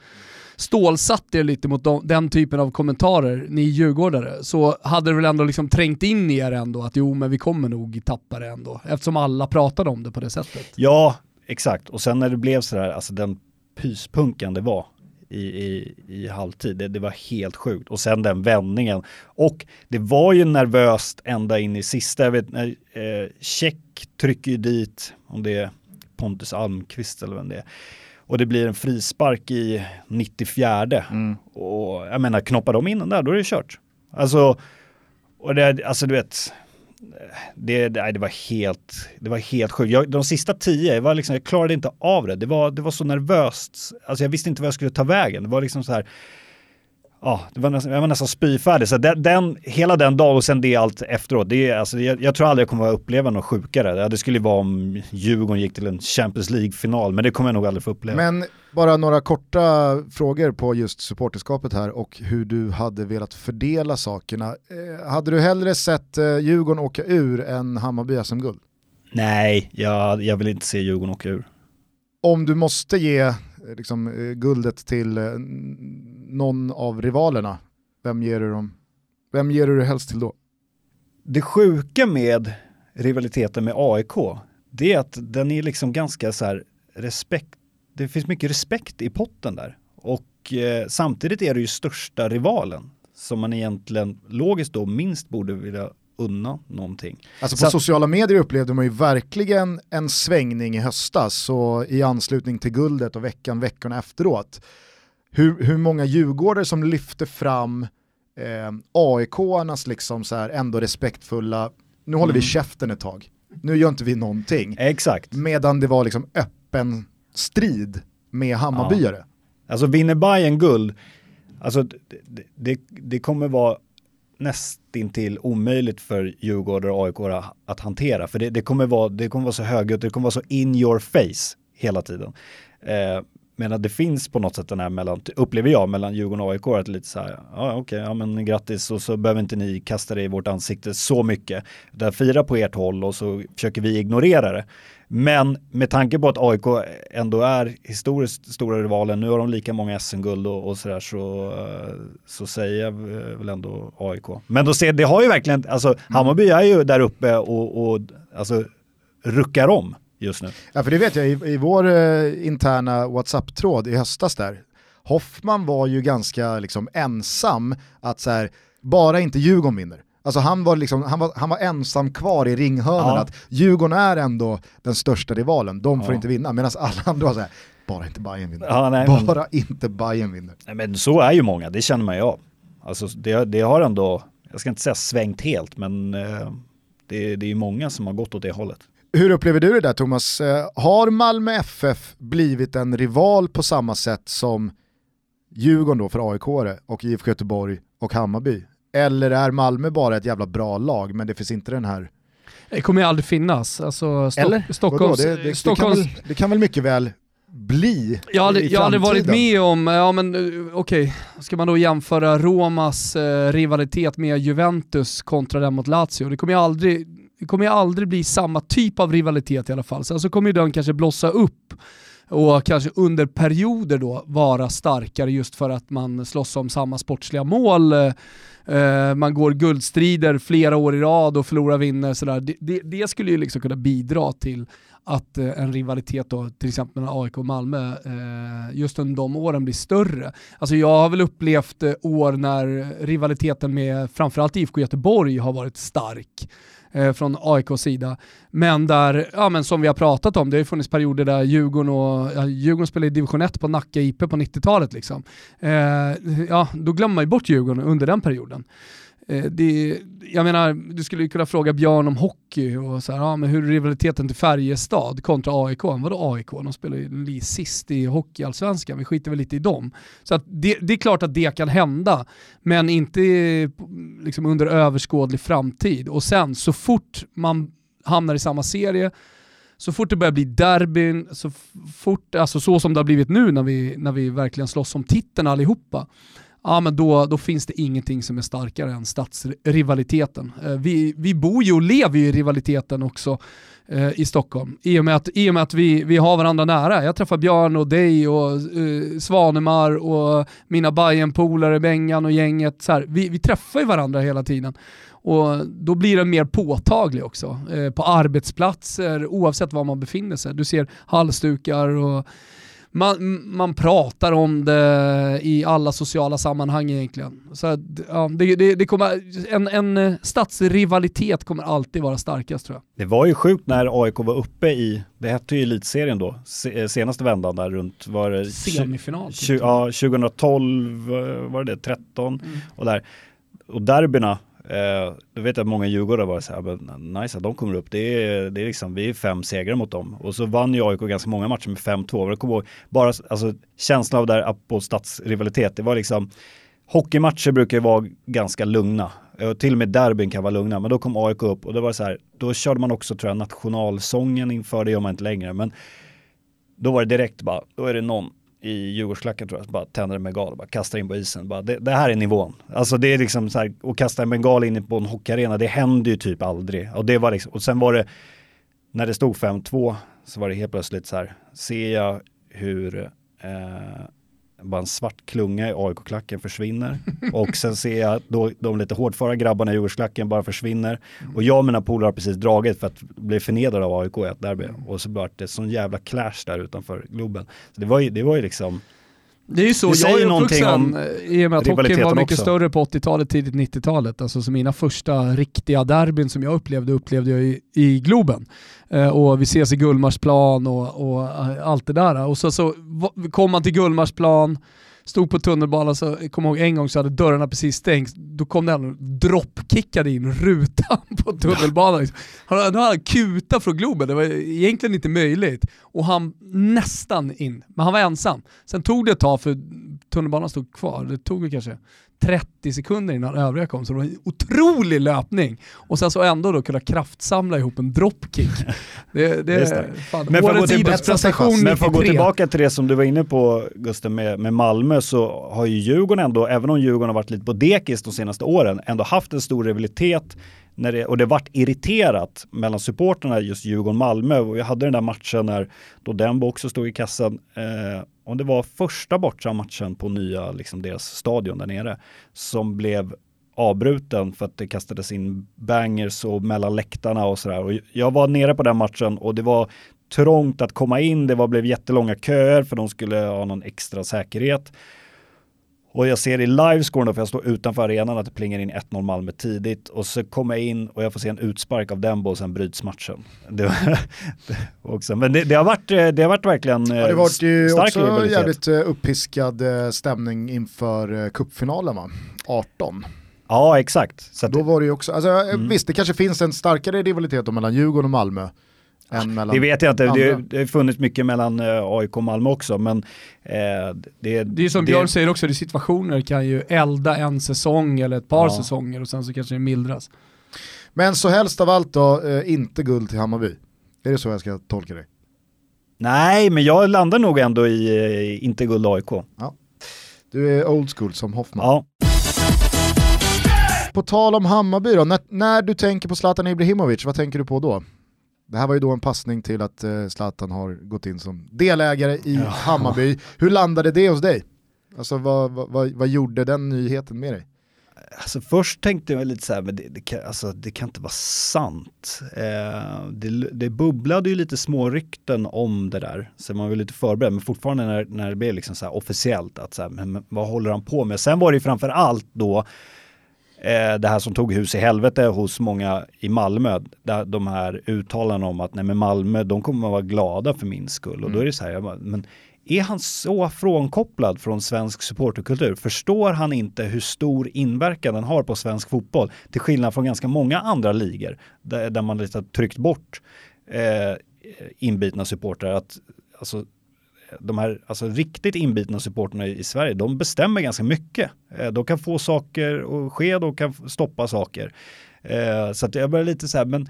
stålsatt er lite mot de, den typen av kommentarer, ni djurgårdare, så hade det väl ändå liksom trängt in i er ändå att jo men vi kommer nog tappa det ändå, eftersom alla pratade om det på det sättet. Ja, exakt. Och sen när det blev sådär, alltså den pyspunkan det var i, i, i halvtid, det, det var helt sjukt. Och sen den vändningen. Och det var ju nervöst ända in i sista, jag vet när eh, Check trycker ju dit, om det är Pontus Almqvist eller vem det är. Och det blir en frispark i 94. Mm. Och jag menar, knoppar de in den där, då är det kört. Alltså, och det, alltså du vet, det, nej, det var helt, det var helt sjukt. Jag, de sista tio, jag, var liksom, jag klarade inte av det. Det var, det var så nervöst. Alltså jag visste inte vad jag skulle ta vägen. Det var liksom så här, ja, det var nästan, jag var nästan spyfärdig. Så den, den, hela den dagen och sen det allt efteråt, det är, alltså, jag, jag tror aldrig jag kommer att uppleva något sjukare. Det skulle ju vara om Djurgården gick till en Champions League-final, men det kommer jag nog aldrig få uppleva. Men bara några korta frågor på just supporterskapet här och hur du hade velat fördela sakerna. Eh, hade du hellre sett eh, Djurgården åka ur än Hammarby SM-guld? Nej, jag, jag vill inte se Djurgården åka ur. Om du måste ge eh, liksom, eh, guldet till eh, någon av rivalerna, vem ger du dem? Vem ger du det helst till då? Det sjuka med rivaliteten med AIK, det är att den är liksom ganska så här respekt, det finns mycket respekt i potten där. Och eh, samtidigt är det ju största rivalen som man egentligen logiskt då minst borde vilja unna någonting. Alltså på så sociala medier upplevde man ju verkligen en svängning i höstas och i anslutning till guldet och veckan, veckorna efteråt. Hur, hur många djurgårdare som lyfte fram eh, AIK-arnas liksom så här ändå respektfulla, nu håller mm. vi käften ett tag, nu gör inte vi någonting. Exakt. Medan det var liksom öppen strid med Hammarbyare. Ja. Alltså vinner Bayern guld, alltså det, det, det kommer vara nästintill omöjligt för Djurgården och AIK att hantera. För det, det, kommer vara, det kommer vara så högljutt, det kommer vara så in your face hela tiden. Eh, medan det finns på något sätt den här mellan, upplever jag, mellan Djurgården och AIK, att lite så här, ja okej, okay, ja men grattis och så behöver inte ni kasta det i vårt ansikte så mycket. Utan fira på ert håll och så försöker vi ignorera det. Men med tanke på att AIK ändå är historiskt stora rivalen, nu har de lika många SM-guld och, och sådär så, så säger jag väl ändå AIK. Men då ser, det har ju verkligen, alltså Hammarby är ju där uppe och, och alltså ruckar om just nu. Ja för det vet jag, i, i vår eh, interna WhatsApp-tråd i höstas där, Hoffman var ju ganska liksom ensam att så här, bara inte Djurgården vinner. Alltså han var, liksom, han, var, han var ensam kvar i ringhörnan, ja. att Djurgården är ändå den största rivalen, de får ja. inte vinna. Medan alla andra var såhär, bara inte Bayern vinner. Ja, nej, bara men... inte Bayern vinner. Nej, men så är ju många, det känner man ju av. Alltså det, det har ändå, jag ska inte säga svängt helt, men eh, det, det är många som har gått åt det hållet. Hur upplever du det där Thomas? Eh, har Malmö FF blivit en rival på samma sätt som Djurgården då för AIK och IFK Göteborg och Hammarby? Eller är Malmö bara ett jävla bra lag men det finns inte den här det kommer ju aldrig finnas. Alltså, Stock Eller? Stockholms, det, det, Stockholms... Det, kan väl, det kan väl mycket väl bli Jag hade, jag hade varit med om, ja men eh, okej, okay. ska man då jämföra Romas eh, rivalitet med Juventus kontra den mot Lazio? Det kommer ju aldrig, det kommer ju aldrig bli samma typ av rivalitet i alla fall. Sen så kommer ju den kanske blossa upp och kanske under perioder då vara starkare just för att man slåss om samma sportsliga mål. Eh, Eh, man går guldstrider flera år i rad och förlorar, vinner. Sådär. Det, det, det skulle ju liksom kunna bidra till att eh, en rivalitet då, till exempel mellan AIK och Malmö, eh, just under de åren blir större. Alltså jag har väl upplevt eh, år när rivaliteten med framförallt IFK Göteborg har varit stark eh, från AIKs sida. Men där, ja men som vi har pratat om, det har ju funnits perioder där Djurgården och, ja, Djurgården spelade i division 1 på Nacka IP på 90-talet liksom. Eh, ja, då glömmer man ju bort Djurgården under den perioden. Eh, det, jag menar, du skulle ju kunna fråga Björn om hockey och så här, ja, men hur är rivaliteten till Färjestad kontra AIK? Vadå AIK? De spelar ju sist i hockeyallsvenskan, vi skiter väl lite i dem. Så att det, det, är klart att det kan hända, men inte liksom under överskådlig framtid. Och sen så fort man hamnar i samma serie, så fort det börjar bli derbyn, så fort, alltså så som det har blivit nu när vi, när vi verkligen slåss om titeln allihopa, ja men då, då finns det ingenting som är starkare än stadsrivaliteten. Eh, vi, vi bor ju och lever ju i rivaliteten också eh, i Stockholm. I och med att, i och med att vi, vi har varandra nära. Jag träffar Björn och dig och eh, Svanemar och mina Bajen-polare, Bengan och gänget. Så här, vi, vi träffar ju varandra hela tiden. Och då blir den mer påtaglig också. Eh, på arbetsplatser, oavsett var man befinner sig. Du ser halsdukar och man, man pratar om det i alla sociala sammanhang egentligen. Så ja, det, det, det kommer, en, en eh, stadsrivalitet kommer alltid vara starkast tror jag. Det var ju sjukt när AIK var uppe i, det hette ju elitserien då, eh, senaste vändan där runt, var det Semifinal? ja, 2012 var det 13 mm. och där. Och derbyna Eh, då vet jag att många djurgårdare var så här, ah, nice att de kommer upp. Det är, det är liksom, vi är fem segrar mot dem. Och så vann ju AIK ganska många matcher med 5-2. Jag kommer ihåg, bara alltså, känslan av där på stadsrivalitet, det var liksom, hockeymatcher brukar ju vara ganska lugna. Eh, till och med derbyn kan vara lugna, men då kom AIK upp och det var så här, då körde man också tror jag nationalsången inför, det gör man inte längre, men då var det direkt bara, då är det någon i Djurgårdsklacken tror jag, bara tänder en bengal och bara kastar in på isen. Bara, det, det, här är nivån. Alltså det är liksom så här, att kasta en bengal in på en hockeyarena, det händer ju typ aldrig. Och, det var liksom, och sen var det, när det stod 5-2, så var det helt plötsligt så här, ser jag hur eh, bara en svart klunga i AIK-klacken försvinner. och sen ser jag då de lite hårdföra grabbarna i Djurgårdsklacken bara försvinner. Och jag och mina polare har precis dragit för att bli förnedrade av AIK i ett derby. Och så blev det sån jävla clash där utanför Globen. Så det var ju, det var ju liksom det är ju så, det jag är uppvuxen om i och med att hockeyn var mycket också. större på 80-talet, tidigt 90-talet. Alltså så mina första riktiga derbyn som jag upplevde, upplevde jag i, i Globen. Eh, och vi ses i Gullmarsplan och, och eh, allt det där. Och så, så kom man till Gullmarsplan, stod på tunnelbanan, så kom ihåg en gång så hade dörrarna precis stängts, då kom det en droppkickade in rutan på tunnelbanan. Han hade han kutat från Globen, det var egentligen inte möjligt. Och han nästan in, men han var ensam. Sen tog det ett tag för tunnelbanan stod kvar, det tog kanske 30 sekunder innan övriga kom, så det var en otrolig löpning. Och sen så ändå då kunna kraftsamla ihop en dropkick. Det, det, det är fan, men årets idrottsprestation Men för att gå tillbaka till det som du var inne på Gusten med, med Malmö så har ju Djurgården ändå, även om Djurgården har varit lite på dekis de senaste åren, ändå haft en stor rivalitet när det, och det vart irriterat mellan supporterna just Djurgården-Malmö. Och jag hade den där matchen när då Dembo också stod i kassan. Eh, och det var första borta matchen på nya, liksom deras stadion där nere, som blev avbruten för att det kastades in bangers och mellan läktarna och sådär. Och jag var nere på den matchen och det var trångt att komma in. Det var, blev jättelånga köer för de skulle ha någon extra säkerhet. Och jag ser i livescoren, för jag står utanför arenan, att det plingar in 1-0 Malmö tidigt. Och så kommer jag in och jag får se en utspark av Dembo och sen bryts matchen. Det var, också. Men det, det, har varit, det har varit verkligen ja, Det har varit ju också rivalitet. jävligt eh, uppiskad eh, stämning inför eh, cupfinalen va? 18. Ja, exakt. Så då var det ju också, alltså, mm. visst det kanske finns en starkare rivalitet mellan Djurgården och Malmö. Det vet jag inte, det, det har funnits mycket mellan AIK och Malmö också. Men, eh, det, det är som det, Björn säger också, det situationer kan ju elda en säsong eller ett par ja. säsonger och sen så kanske det mildras. Men så helst av allt då, eh, inte guld till Hammarby. Är det så jag ska tolka dig? Nej, men jag landar nog ändå i eh, inte guld AIK. Ja. Du är old school som Hoffman. Ja. På tal om Hammarby då, när, när du tänker på Zlatan Ibrahimovic, vad tänker du på då? Det här var ju då en passning till att uh, Zlatan har gått in som delägare i ja. Hammarby. Hur landade det hos dig? Alltså vad, vad, vad, gjorde den nyheten med dig? Alltså först tänkte jag lite så här, men det, det, kan, alltså, det kan inte vara sant. Eh, det, det bubblade ju lite små rykten om det där, så man var lite förberedd, men fortfarande när, när det blev liksom så officiellt, att så här, men, vad håller han på med? Sen var det ju framför allt då eh, det här som tog hus i helvete hos många i Malmö, där de här uttalandena om att nej men Malmö, de kommer att vara glada för min skull. Och då är det så här, bara, men är han så frånkopplad från svensk supporterkultur? Förstår han inte hur stor inverkan den har på svensk fotboll? Till skillnad från ganska många andra ligor där, där man lite har tryckt bort eh, inbitna supportrar. Att, alltså, de här alltså, riktigt inbitna supporterna i Sverige, de bestämmer ganska mycket. Eh, de kan få saker att ske, de kan stoppa saker. Eh, så att jag börjar lite så här, men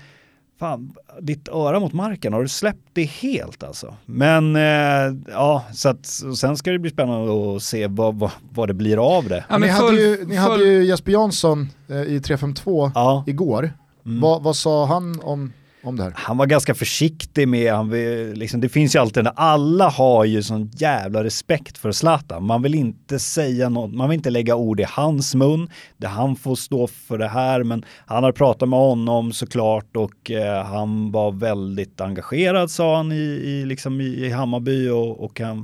fan, ditt öra mot marken, har du släppt det helt alltså? Men eh, ja, så att sen ska det bli spännande att se vad, vad, vad det blir av det. Ja, ni, hade ju, ni hade ju Jesper Jansson eh, i 352 ja. igår. Mm. Va, vad sa han om om det här? Han var ganska försiktig med, han vill, liksom, det finns ju alltid, alla har ju sån jävla respekt för Zlatan. Man vill inte säga något, man vill inte lägga ord i hans mun, det han får stå för det här, men han har pratat med honom såklart och eh, han var väldigt engagerad sa han i, i, liksom, i, i Hammarby och, och han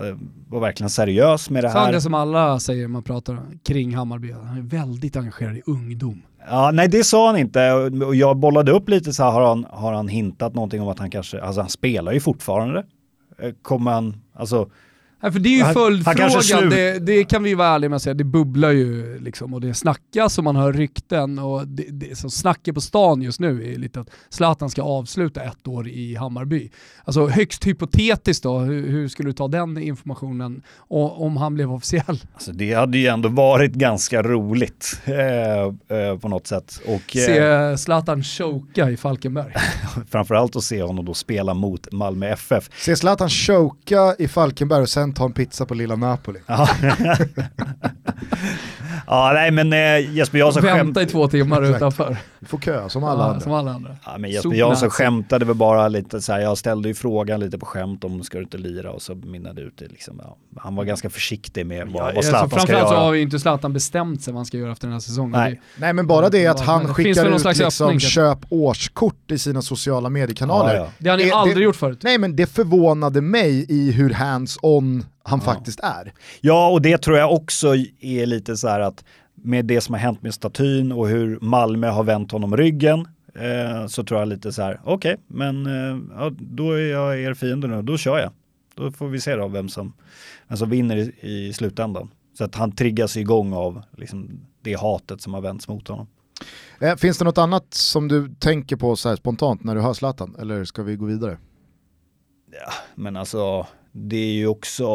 eh, var verkligen seriös med det här. Så det som alla säger när man pratar kring Hammarby, han är väldigt engagerad i ungdom. Ja, nej det sa han inte och jag bollade upp lite så här, har han, har han hintat någonting om att han kanske, alltså han spelar ju fortfarande. Eh, kommer han, alltså Ja, för det är ju följdfrågan, det, det, kan vi ju vara ärliga med att säga, det bubblar ju liksom och det snackas och man hör rykten och det, det som snacket på stan just nu är lite att Zlatan ska avsluta ett år i Hammarby. Alltså högst hypotetiskt då, hur, hur skulle du ta den informationen och, om han blev officiell? Alltså det hade ju ändå varit ganska roligt eh, eh, på något sätt. Och, se eh, Zlatan choka i Falkenberg. Framförallt att se honom då spela mot Malmö FF. Se Zlatan choka i Falkenberg och sen ta en pizza på lilla Napoli. Ja, ja nej men eh, Jesper Jansson Vänta i två timmar utanför. Du får kö som alla Ja, andra. Som alla andra. Ja, men Jesper. Jansson skämtade väl bara lite så här, jag ställde ju frågan lite på skämt om ska du inte lira och så mynnade det ut det liksom. Ja. Han var ganska försiktig med vad, vad Alltså, Zlatan ska framförallt så göra. har ju inte Zlatan bestämt sig vad han ska göra efter den här säsongen. Nej. Det- Nej men bara det att han det skickar ut slags liksom öppning, köp årskort i sina sociala mediekanaler. Ja, ja. Det har ni Det- aldrig det- gjort förut. Nej men det förvånade mig i hur hands-on han Ja. faktiskt är. Ja, och det tror jag också är lite så här att med det som har hänt med statyn och hur Malmö har vänt honom ryggen eh, så tror jag lite så här, okej, men eh, ja, då är jag er fiende nu, då kör jag. Då får vi se då vem som, vem som vinner i, i slutändan. Så att han triggas igång av liksom, det hatet som har vänts mot honom. Eh, finns det något annat som du tänker på så här spontant när du hör Zlatan? Eller ska vi gå vidare? Men alltså, det är ju också,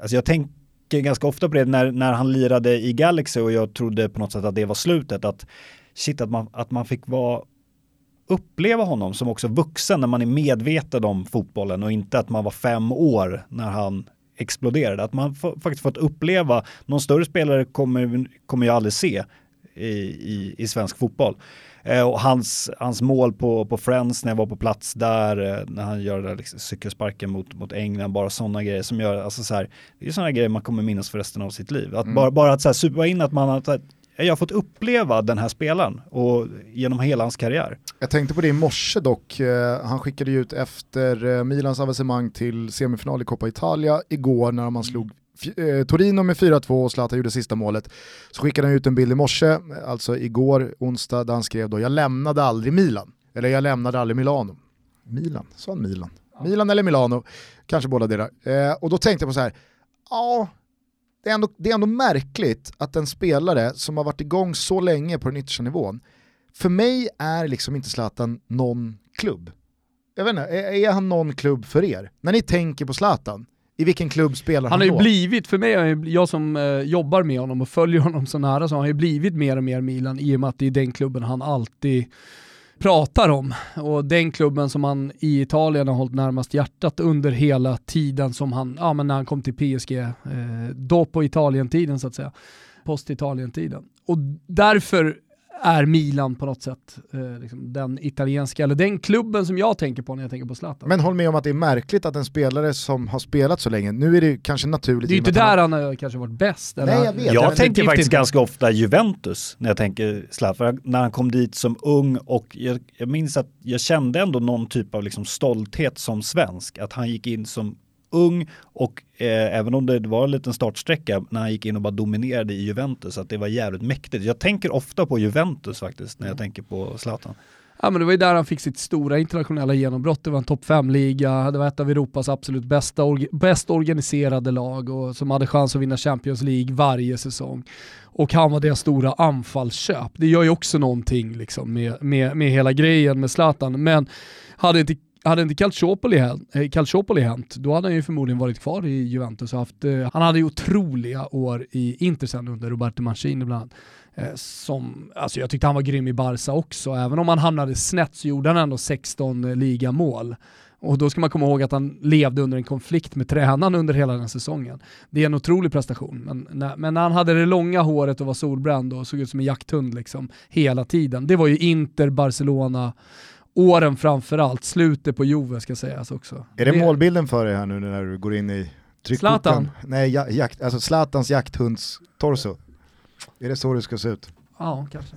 alltså jag tänker ganska ofta på det när, när han lirade i Galaxy och jag trodde på något sätt att det var slutet, att shit att man, att man fick vara uppleva honom som också vuxen när man är medveten om fotbollen och inte att man var fem år när han exploderade. Att man faktiskt fått uppleva, någon större spelare kommer, kommer jag aldrig se i, i, i svensk fotboll. Eh, och hans, hans mål på, på Friends när jag var på plats där, eh, när han gör där liksom, cykelsparken mot, mot England, bara sådana grejer som gör, alltså så här, det är sådana grejer man kommer minnas för resten av sitt liv. Att Mm. bara, bara att så här, supa in att man har, att jag har fått uppleva den här spelaren och genom hela hans karriär. Jag tänkte på det i morse dock, eh, han skickade ut efter Milans avancemang till semifinal i Coppa Italia igår när man slog Torino med 4-2 och Zlatan gjorde sista målet. Så skickade han ut en bild i morse, alltså igår onsdag, där han skrev då “Jag lämnade aldrig Milan”, eller “Jag lämnade aldrig Milano”. Milan, sa han Milan? Milan eller Milano, kanske båda delar. Eh, och då tänkte jag på så här, ja, det är, ändå, det är ändå märkligt att en spelare som har varit igång så länge på den yttersta nivån för mig är liksom inte Zlatan någon klubb. Jag vet inte, är, är han någon klubb för er? När ni tänker på Zlatan, i vilken klubb spelar han, Han har ju då? blivit, för mig, jag som eh, jobbar med honom och följer honom så nära, så har han ju blivit mer och mer Milan i och med att det är den klubben han alltid pratar om. Och den klubben som han i Italien har hållit närmast hjärtat under hela tiden som han, ja men när han kom till PSG, eh, då på Italien-tiden så att säga. Post-Italien-tiden. Och därför är Milan på något sätt eh, liksom den italienska, eller den klubben som jag tänker på när jag tänker på Zlatan. Men håll med om att det är märkligt att en spelare som har spelat så länge, nu är det ju kanske naturligt det är ju inte där han har kanske varit bäst. eller Nej, jag vet. Jag tänker faktiskt inte. ganska ofta Juventus när jag tänker Zlatan. När han kom dit som ung och jag, jag minns att jag kände ändå någon typ av liksom stolthet som svensk. Att han gick in som ung och eh, även om det var en liten startsträcka när han gick in och bara dominerade i Juventus, att det var jävligt mäktigt. Jag tänker ofta på Juventus faktiskt när jag tänker på Zlatan. Ja men det var ju där han fick sitt stora internationella genombrott. Det var en topp 5-liga, det var ett av Europas absolut bästa, bäst organiserade lag och som hade chans att vinna Champions League varje säsong. Och han var deras stora anfallsköp. Det gör ju också någonting liksom med, med, med hela grejen med Zlatan. Men hade inte hade inte Calciopoli hänt, eh, Calciopoli hänt, då hade han ju förmodligen varit kvar i Juventus och haft, eh, han hade ju otroliga år i Inter sen under Roberto Mancini bland annat. Eh, som, alltså jag tyckte han var grym i Barca också, även om han hamnade snett så gjorde han ändå 16 eh, ligamål. Och då ska man komma ihåg att han levde under en konflikt med tränaren under hela den säsongen. Det är en otrolig prestation, men när, men när han hade det långa håret och var solbränd och såg ut som en jakthund liksom hela tiden. Det var ju Inter, Barcelona, åren framförallt, slutet på Juve ska sägas också. Är det målbilden för dig här nu när du går in i tryckkorten? Zlatan? Nej, ja, jakt, alltså Zlatans jakthundstorso. Är det så det ska se ut? Ja, kanske.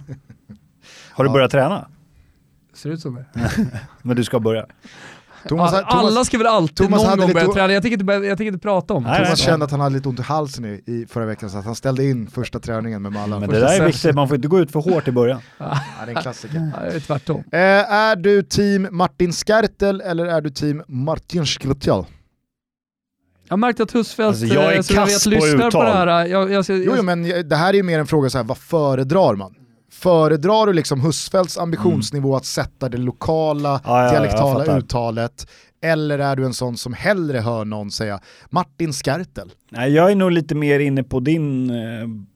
Har du Ja. börjat träna? Ser ut som det. Men du ska börja. Thomas, Alla, alla ska väl alltid Thomas någon hade gång lite börja o- träna, jag tänker inte, jag tänker inte prata om det. Nej, Thomas nej. kände att han hade lite ont i halsen i, i förra veckan så att han ställde in första träningen med Mallan. Men det där är viktigt, man får inte gå ut för hårt i början. Ja, det är en klassiker. Ja, det är tvärtom. Eh, är du team Martin Skertel eller är du team Martin Skrtel? Jag märkte att Husfeldt, Alltså, jag är eh, jag kass vet, på lyssnar på uttal. det här. Jag, jag, jag, Jo, jo men det här är ju mer en fråga så här, vad föredrar man? Föredrar du liksom Husfeldts ambitionsnivå att sätta det lokala, Ja, ja, dialektala uttalet? Eller är du en sån som hellre hör någon säga Martin Skertel? Nej, jag är nog lite mer inne på din eh,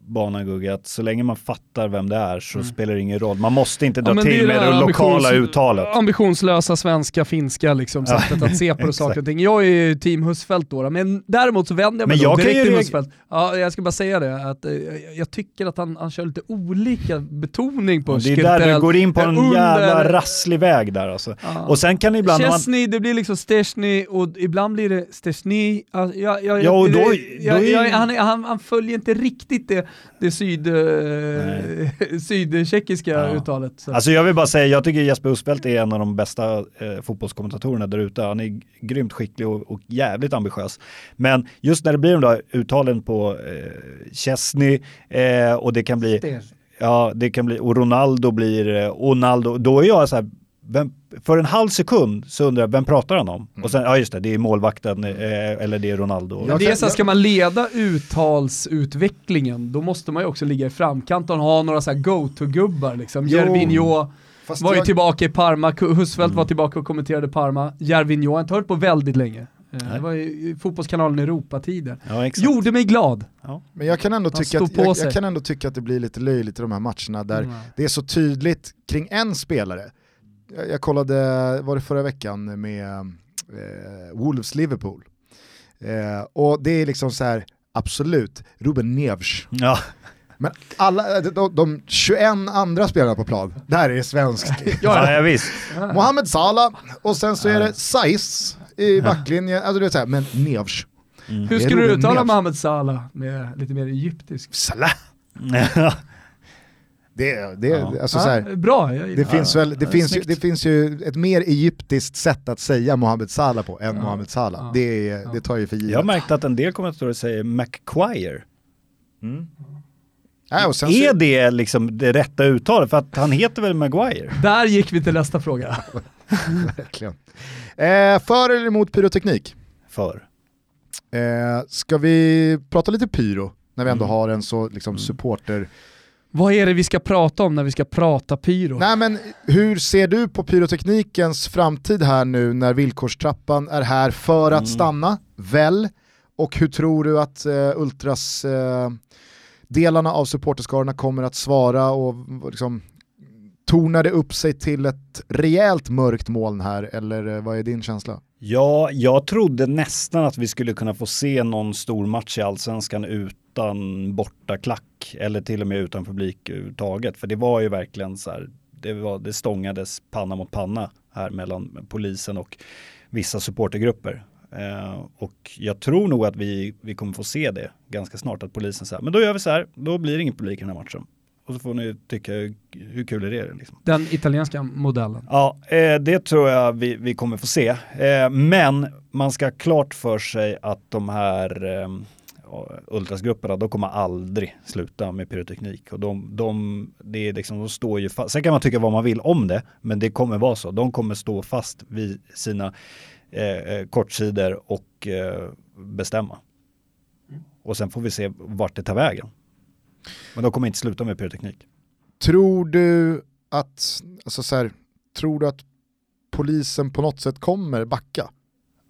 banan Gugge, att så länge man fattar vem det är så Mm. spelar det ingen roll. Man måste inte dra det är till ju med det det lokala uttalet. Ambitionslösa svenska, finska liksom, Ja, sättet att se på exakt. saker och ting. Jag är ju team Husfeldt då, men däremot så vänder jag mig Men jag direkt till Husfeldt. Ja, jag ska bara säga det, att eh, jag- tycker att han, han kör lite olika betoning på Det är där du går in på en Under- jävla rasslig väg där alltså. Ja. Och sen kan det ibland... när man- Chesney, det blir liksom Stechny och ibland blir det Stechny. Alltså, jag, jag, Ja, och det- då- jag, då är- jag, han, är- han, han följer inte riktigt det, det syd, eh, sydtjeckiska Ja. uttalet. Så. Alltså jag vill bara säga, jag tycker Jesper Husfeldt är en av de bästa eh, fotbollskommentatorerna där ute. Han är grymt skicklig och, och jävligt ambitiös. Men just när det blir de där uttalen på eh, Chesney eh, och det kan bli, Det- ja det kan bli, och Ronaldo blir eh, Ronaldo, då är jag så här, vem, för en halv sekund så undrar jag, vem pratar han om? Och sen, ja just det, det är målvakten eh, eller det är Ronaldo. Men Jag det är så här, ska man leda uttalsutvecklingen, då måste man ju också ligga i framkant och ha några så här go-to-gubbar. Liksom. Jo. Gervinho Fast var ju jag- tillbaka i Parma, Husfeldt Mm. var tillbaka och kommenterade Parma. Gervinho har jag inte hört på väldigt länge. Eh, Nej. Det var ju i Fotbollskanalen Europa-tider. Ja, exakt. Gjorde mig glad. Ja. Men jag kan, ändå Han tycka att, jag, jag kan ändå tycka att det blir lite löjligt i de här matcherna där Mm. det är så tydligt kring en spelare. Jag, jag kollade, var det förra veckan med eh, Wolves-Liverpool. Eh, och det är liksom så här, absolut, Ruben Neves. Ja. Men alla, de, de 21 andra spelarna på plan, där är det svenskt. Ja, ja, visst. Mohamed Salah och sen så är det Saiz i backlinjen, alltså du vet så här, men Neves. Hur Det är skulle du uttala. Mohamed Salah med lite mer egyptisk? Salah. Det, det, Ja. alltså så här, Ja, bra, Det, finns, väl, det, Ja, finns ju, det finns ju ett mer egyptiskt sätt att säga Mohamed Salah på än Ja. Mohamed Salah. Ja. Det, är, Ja. det tar ju för givet. Jag har märkt att en del kommentatorer säger McQuire. Och sen Är så, det liksom det rätta uttalet? För att han heter väl Maguire? Där gick vi till nästa fråga. verkligen. Eh, för eller emot pyroteknik? För. Eh, ska vi prata lite pyro när vi ändå Mm. har en så liksom, supporter... Vad är det vi ska prata om när vi ska prata pyro? Nej men hur ser du på pyroteknikens framtid här nu när villkorstrappan är här för att Mm. stanna? Väl? Och hur tror du att eh, Ultras eh, delarna av supporterskarorna kommer att svara och liksom tornar det upp sig till ett rejält mörkt moln här eller eh, vad är din känsla? Ja, jag trodde nästan att vi skulle kunna få se någon stor match i Allsvenskan utan bortaklack eller till och med utan publik överhuvudtaget. För det var ju verkligen så här, det, var, det stångades panna mot panna här mellan polisen och vissa supportergrupper. Eh, och jag tror nog att vi, vi kommer få se det ganska snart, att polisen säger, men då gör vi så här, då blir det ingen publik i den här matchen. Och så får ni tycka hur, kul är det. Liksom. Den italienska modellen. Ja, eh, det tror jag vi, vi kommer få se. Eh, men man ska ha klart för sig att de här eh, ultrasgrupperna, de kommer aldrig sluta med pyroteknik. Och de, de, det är liksom, de står ju fast. Sen kan man tycka vad man vill om det, men det kommer vara så. De kommer stå fast vid sina eh, eh, kortsidor och eh, bestämma. Och sen får vi se vart det tar vägen. Men de kommer inte sluta med pyroteknik. Tror du att, alltså så här, tror du att polisen på något sätt kommer backa?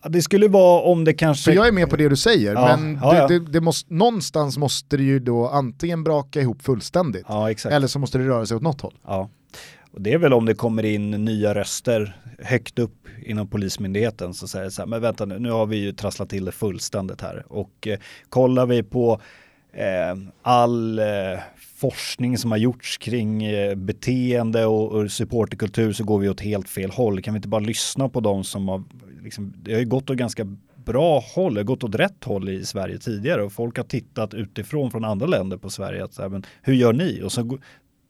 Det skulle vara om det kanske... För jag är med på det du säger, Ja, men ja, ja. Det, det, det måste, någonstans måste det ju då antingen braka ihop fullständigt, eller så måste det röra sig åt något håll. Ja. Och det är väl om det kommer in nya röster högt upp inom polismyndigheten så säger det så här, men vänta nu, nu har vi ju trasslat till det fullständigt här. Och eh, kollar vi på eh, all eh, forskning som har gjorts kring eh, beteende och, och supporterkultur så går vi åt helt fel håll. Kan vi inte bara lyssna på de som har, liksom, det har ju gått åt ganska bra håll, gått åt rätt håll i Sverige tidigare och folk har tittat utifrån från andra länder på Sverige. Att, här, men, hur gör ni? Och så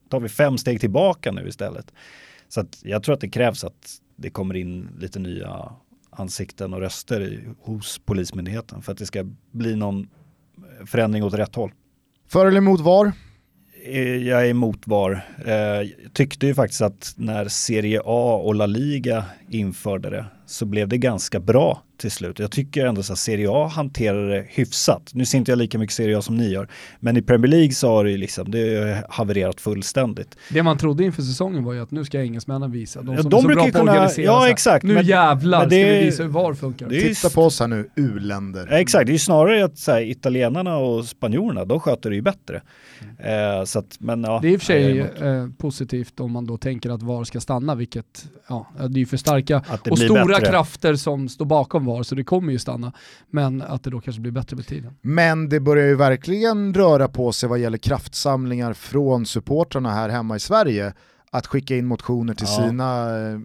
tar vi fem steg tillbaka nu istället. Så att jag tror att det krävs att det kommer in lite nya ansikten och röster i, hos Polismyndigheten för att det ska bli någon förändring åt rätt håll. För eller emot VAR? Eh, Jag är emot VAR. Eh, Jag tyckte ju faktiskt att när Serie A och La Liga införde det så blev det ganska bra till slut. Jag tycker ändå att Serie A hanterar det hyfsat. Nu ser inte jag lika mycket Serie A som ni gör, men i Premier League så har det, liksom, det havererat fullständigt. Det man trodde inför säsongen var ju att nu ska engelsmännen visa, de som Ja, är de så brukar bra på att organisera ja, exakt, Nu men- jävlar men det- ska vi visa hur VAR funkar. det är ju Titta på oss här nu, u-länder. Ja, exakt, det är ju snarare att så här, italienarna och spanjorerna, de sköter det ju bättre. Eh, så att, men, ja, Det är i och för sig eh, positivt om man då tänker att VAR ska stanna, vilket ja, det är ju för starka och stora bättre. krafter som står bakom VAR, så det kommer ju stanna. Men att det då kanske blir bättre med tiden. Men det börjar ju verkligen röra på sig vad gäller kraftsamlingar från supportrarna här hemma i Sverige att skicka in motioner till Ja. sina eh,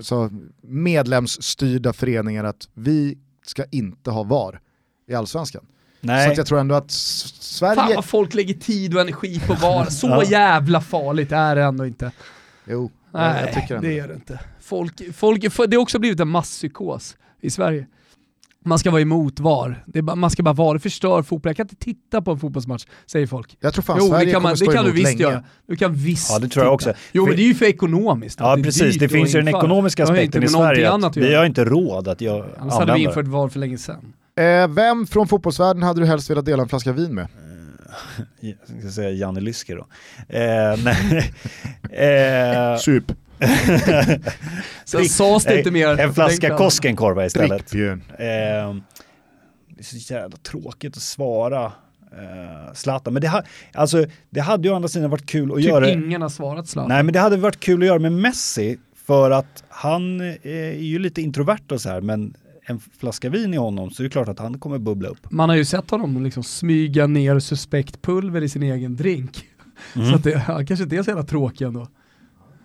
så medlemsstyrda föreningar att vi ska inte ha VAR i allsvenskan. Så Nej, att jag tror ändå att S- Fan Sverige... vad folk lägger tid och energi på VAR, så Ja. jävla farligt är det ändå inte. Jo, Nej, jag tycker ändå det är det inte. Folk, folk, det har också blivit en masspsykos i Sverige. Man ska vara emot VAR. Bara, man ska bara VAR, det förstör fotboll. Jag kan inte titta på en fotbollsmatch, säger folk. Jag tror fan jo, Sverige det kan, man, det kan du visst länge. göra. Du kan visst Ja, det tror jag titta. också. Jo, För- men det är ju för ekonomiskt. ja det precis, det finns ju den ekonomiska aspekten i Sverige. annat vi har inte råd att göra, Annars hade vi infört VAR för länge sedan. Eh, vem från fotbollsvärlden hade du helst velat dela en flaska vin med? Jag ska säga Janne Lysker då. Eh, nej. eh, Sup. Sen sades det inte mer. En flaska. Koskenkorva istället. Drick Björn. Eh, det är så jävla tråkigt att svara eh, Zlatan. Men det, ha, alltså, det hade ju å andra sidan varit kul att Typ göra. ingen har svarat Zlatan. Nej men det hade varit kul att göra med Messi för att han eh, är ju lite introvert och så här men en flaska vin i honom så är det klart att han kommer bubbla upp. Man har ju sett honom liksom smyga ner suspekt pulver i sin egen drink. Mm. Så att det han kanske inte är så jävla tråkig ändå.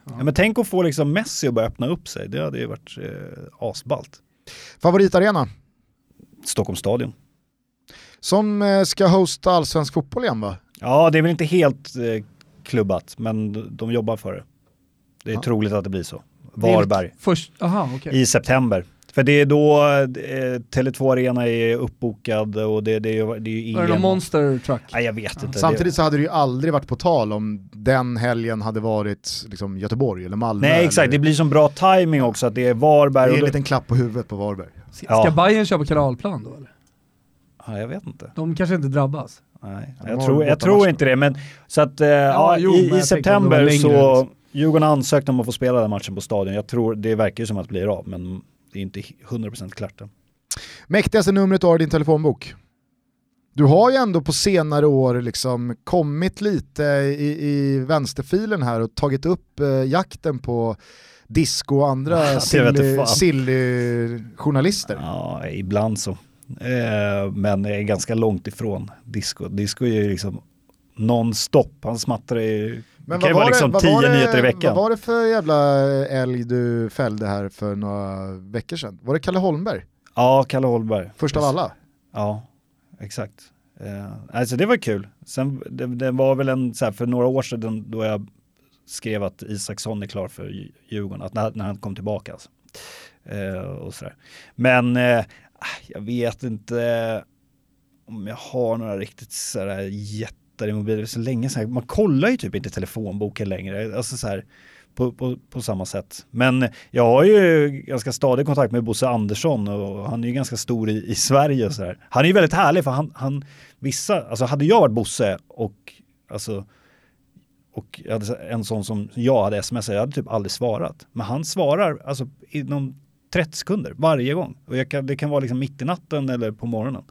Ja, men tänk att få liksom Messi att börja öppna upp sig, det hade ju varit eh, asballt. Favoritarena? Stockholms stadion. Som eh, ska hosta allsvensk fotboll igen va? Ja, det är väl inte helt eh, klubbat, men de, jobbar för det. Det är Ja. troligt att det blir så. Varberg. Först, aha, okej. i september. För det är då eh, Tele2 Arena är uppbokad och det, det, är, ju- det är ju Var det någon EM. monster truck? Nej, jag vet inte. Samtidigt så hade det ju aldrig varit på tal om den helgen hade varit liksom, Göteborg eller Malmö. Nej exakt, det eller, blir som bra timing också att det är Varberg. det är en liten klapp på huvudet på Varberg. Ska Ja. Bayern köpa kanalplan då eller? Ja, jag vet inte. De kanske inte drabbas. Nej, jag tror, jag tror inte det. Men, så att eh, ja, jo, men i, i det september så. Djurgården har ansökt om att få spela den matchen på stadion. Jag tror det verkar ju som att det blir av men det är inte 100% klart än. Mäktigaste numret du har i din telefonbok? Du har ju ändå på senare år liksom kommit lite i, i vänsterfilen här och tagit upp eh, jakten på disco och andra silly-journalister. Ja, ibland så. Eh, men jag är ganska långt ifrån disco. Disco är ju liksom non-stop. Han smattrar ju, det kan ju vara liksom vad tio det- nyheter i veckan. Vad var det för jävla älg du fällde här för några veckor sedan? Var det Kalle Holmberg? Ja, Kalle Holmberg. Först av alla? Ja, exakt. Eh, alltså det var kul. Sen, det, det var väl en, så här, för några år sedan då jag skrev att Isaksson är klar för Dj- Djurgården, att när, när han kom tillbaka. Alltså. Eh, och sådär. Men eh, jag vet inte om jag har några riktigt sådär jättar i mobilen. Det är så länge sedan. Man kollar ju typ inte telefonboken längre. Alltså så här, på, på, på samma sätt. Men jag har ju ganska stadig kontakt med Bosse Andersson och han är ju ganska stor i, i Sverige och sådär. Han är ju väldigt härlig för han, han vissa, alltså hade jag varit Bosse och alltså och jag hade en sån som jag hade smsat, jag hade typ aldrig svarat. Men han svarar alltså inom 30 sekunder varje gång. Och jag kan, det kan vara liksom mitt i natten eller på morgonen.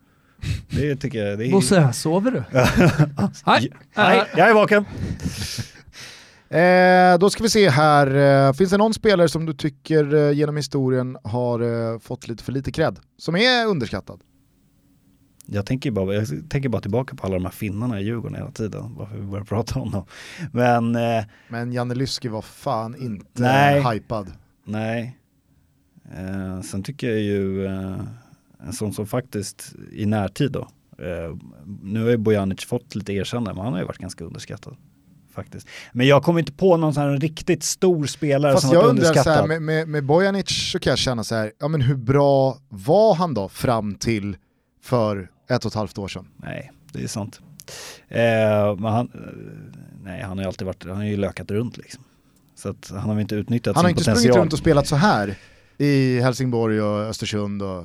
Det tycker jag, det är... Bosse, sover du? Hej. Nej, jag är vaken. Eh, då ska vi se här, eh, finns det någon spelare som du tycker eh, genom historien har eh, fått lite för lite cred? Som är underskattad? Jag tänker, bara, jag tänker bara tillbaka på alla de här finnarna i Djurgården hela tiden, varför vi börjar prata om dem. Men eh, Men Janne Lyski var fan inte Nej. hypad. nej. Eh, sen tycker jag ju eh, en sån som faktiskt i närtid då, eh, nu har ju Bojanic fått lite erkännande, men han har ju varit ganska underskattad. Faktiskt. Men jag kommer inte på någon sån här riktigt stor spelare Fast som jag varit undrar så underskattad. här, med, med, med Bojanic så kan jag känna så här, ja men hur bra var han då fram till för ett och ett halvt år sedan? Nej, det är sant. Eh, men han, nej, han har ju alltid varit, han har ju lökat runt liksom. Så att han har inte utnyttjat Han har sin inte potential. sprungit runt och spelat så här i Helsingborg och Östersund och